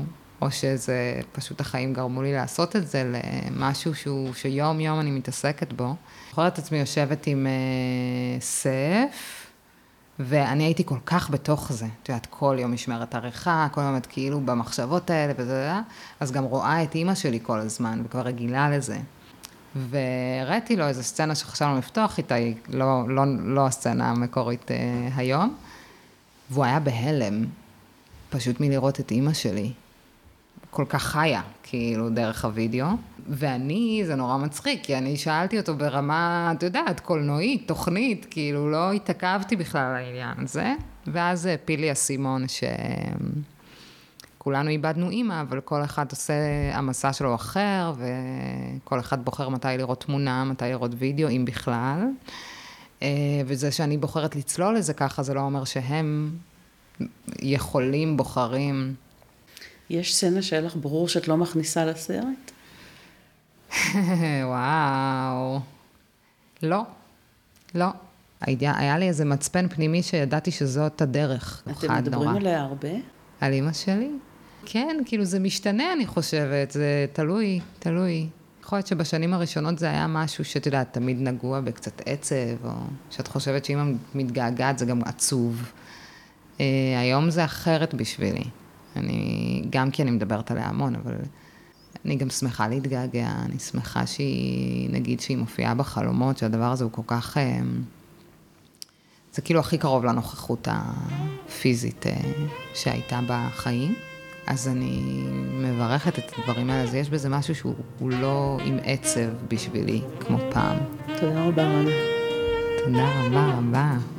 או שזה פשוט החיים גרמו לי לעשות את זה למשהו שהוא, שיום יום אני מתעסקת בו. אני זוכרת את עצמי יושבת עם uh, סף, ואני הייתי כל כך בתוך זה. את יודעת, כל יום משמרת עריכה, כל יום את כאילו במחשבות האלה וזה, אז גם רואה את אימא שלי כל הזמן, וכבר רגילה לזה. והראיתי לו איזו סצנה שחשבנו לפתוח איתה, היא לא, לא, לא הסצנה המקורית uh, היום, והוא היה בהלם, פשוט מלראות את אימא שלי. כל כך חיה, כאילו, דרך הוידאו. ואני, זה נורא מצחיק, כי אני שאלתי אותו ברמה, את יודעת, קולנועית, תוכנית, כאילו, לא התעכבתי בכלל על העניין הזה. ואז הפיל לי אסימון שכולנו איבדנו אימא, אבל כל אחד עושה, המסע שלו אחר, וכל אחד בוחר מתי לראות תמונה, מתי לראות וידאו, אם בכלל. אה, וזה שאני בוחרת לצלול לזה ככה, זה לא אומר שהם יכולים, בוחרים. יש סצנה שהיה לך ברור שאת לא מכניסה לסרט? וואו. לא, לא. היה, היה לי איזה מצפן פנימי שידעתי שזאת הדרך. אתם מדברים נורא. עליה הרבה? על אימא שלי? כן, כאילו זה משתנה, אני חושבת, זה תלוי, תלוי. יכול להיות שבשנים הראשונות זה היה משהו שאת יודעת, תמיד נגוע בקצת עצב, או שאת חושבת שאמא מתגעגעת זה גם עצוב. Uh, היום זה אחרת בשבילי. אני, גם כי אני מדברת עליה המון, אבל אני גם שמחה להתגעגע, אני שמחה שהיא, נגיד שהיא מופיעה בחלומות, שהדבר הזה הוא כל כך, אה, זה כאילו הכי קרוב לנוכחות הפיזית אה, שהייתה בחיים. אז אני מברכת את הדברים האלה, אז יש בזה משהו שהוא לא עם עצב בשבילי, כמו פעם. תודה רבה, רנה. תודה רבה רבה.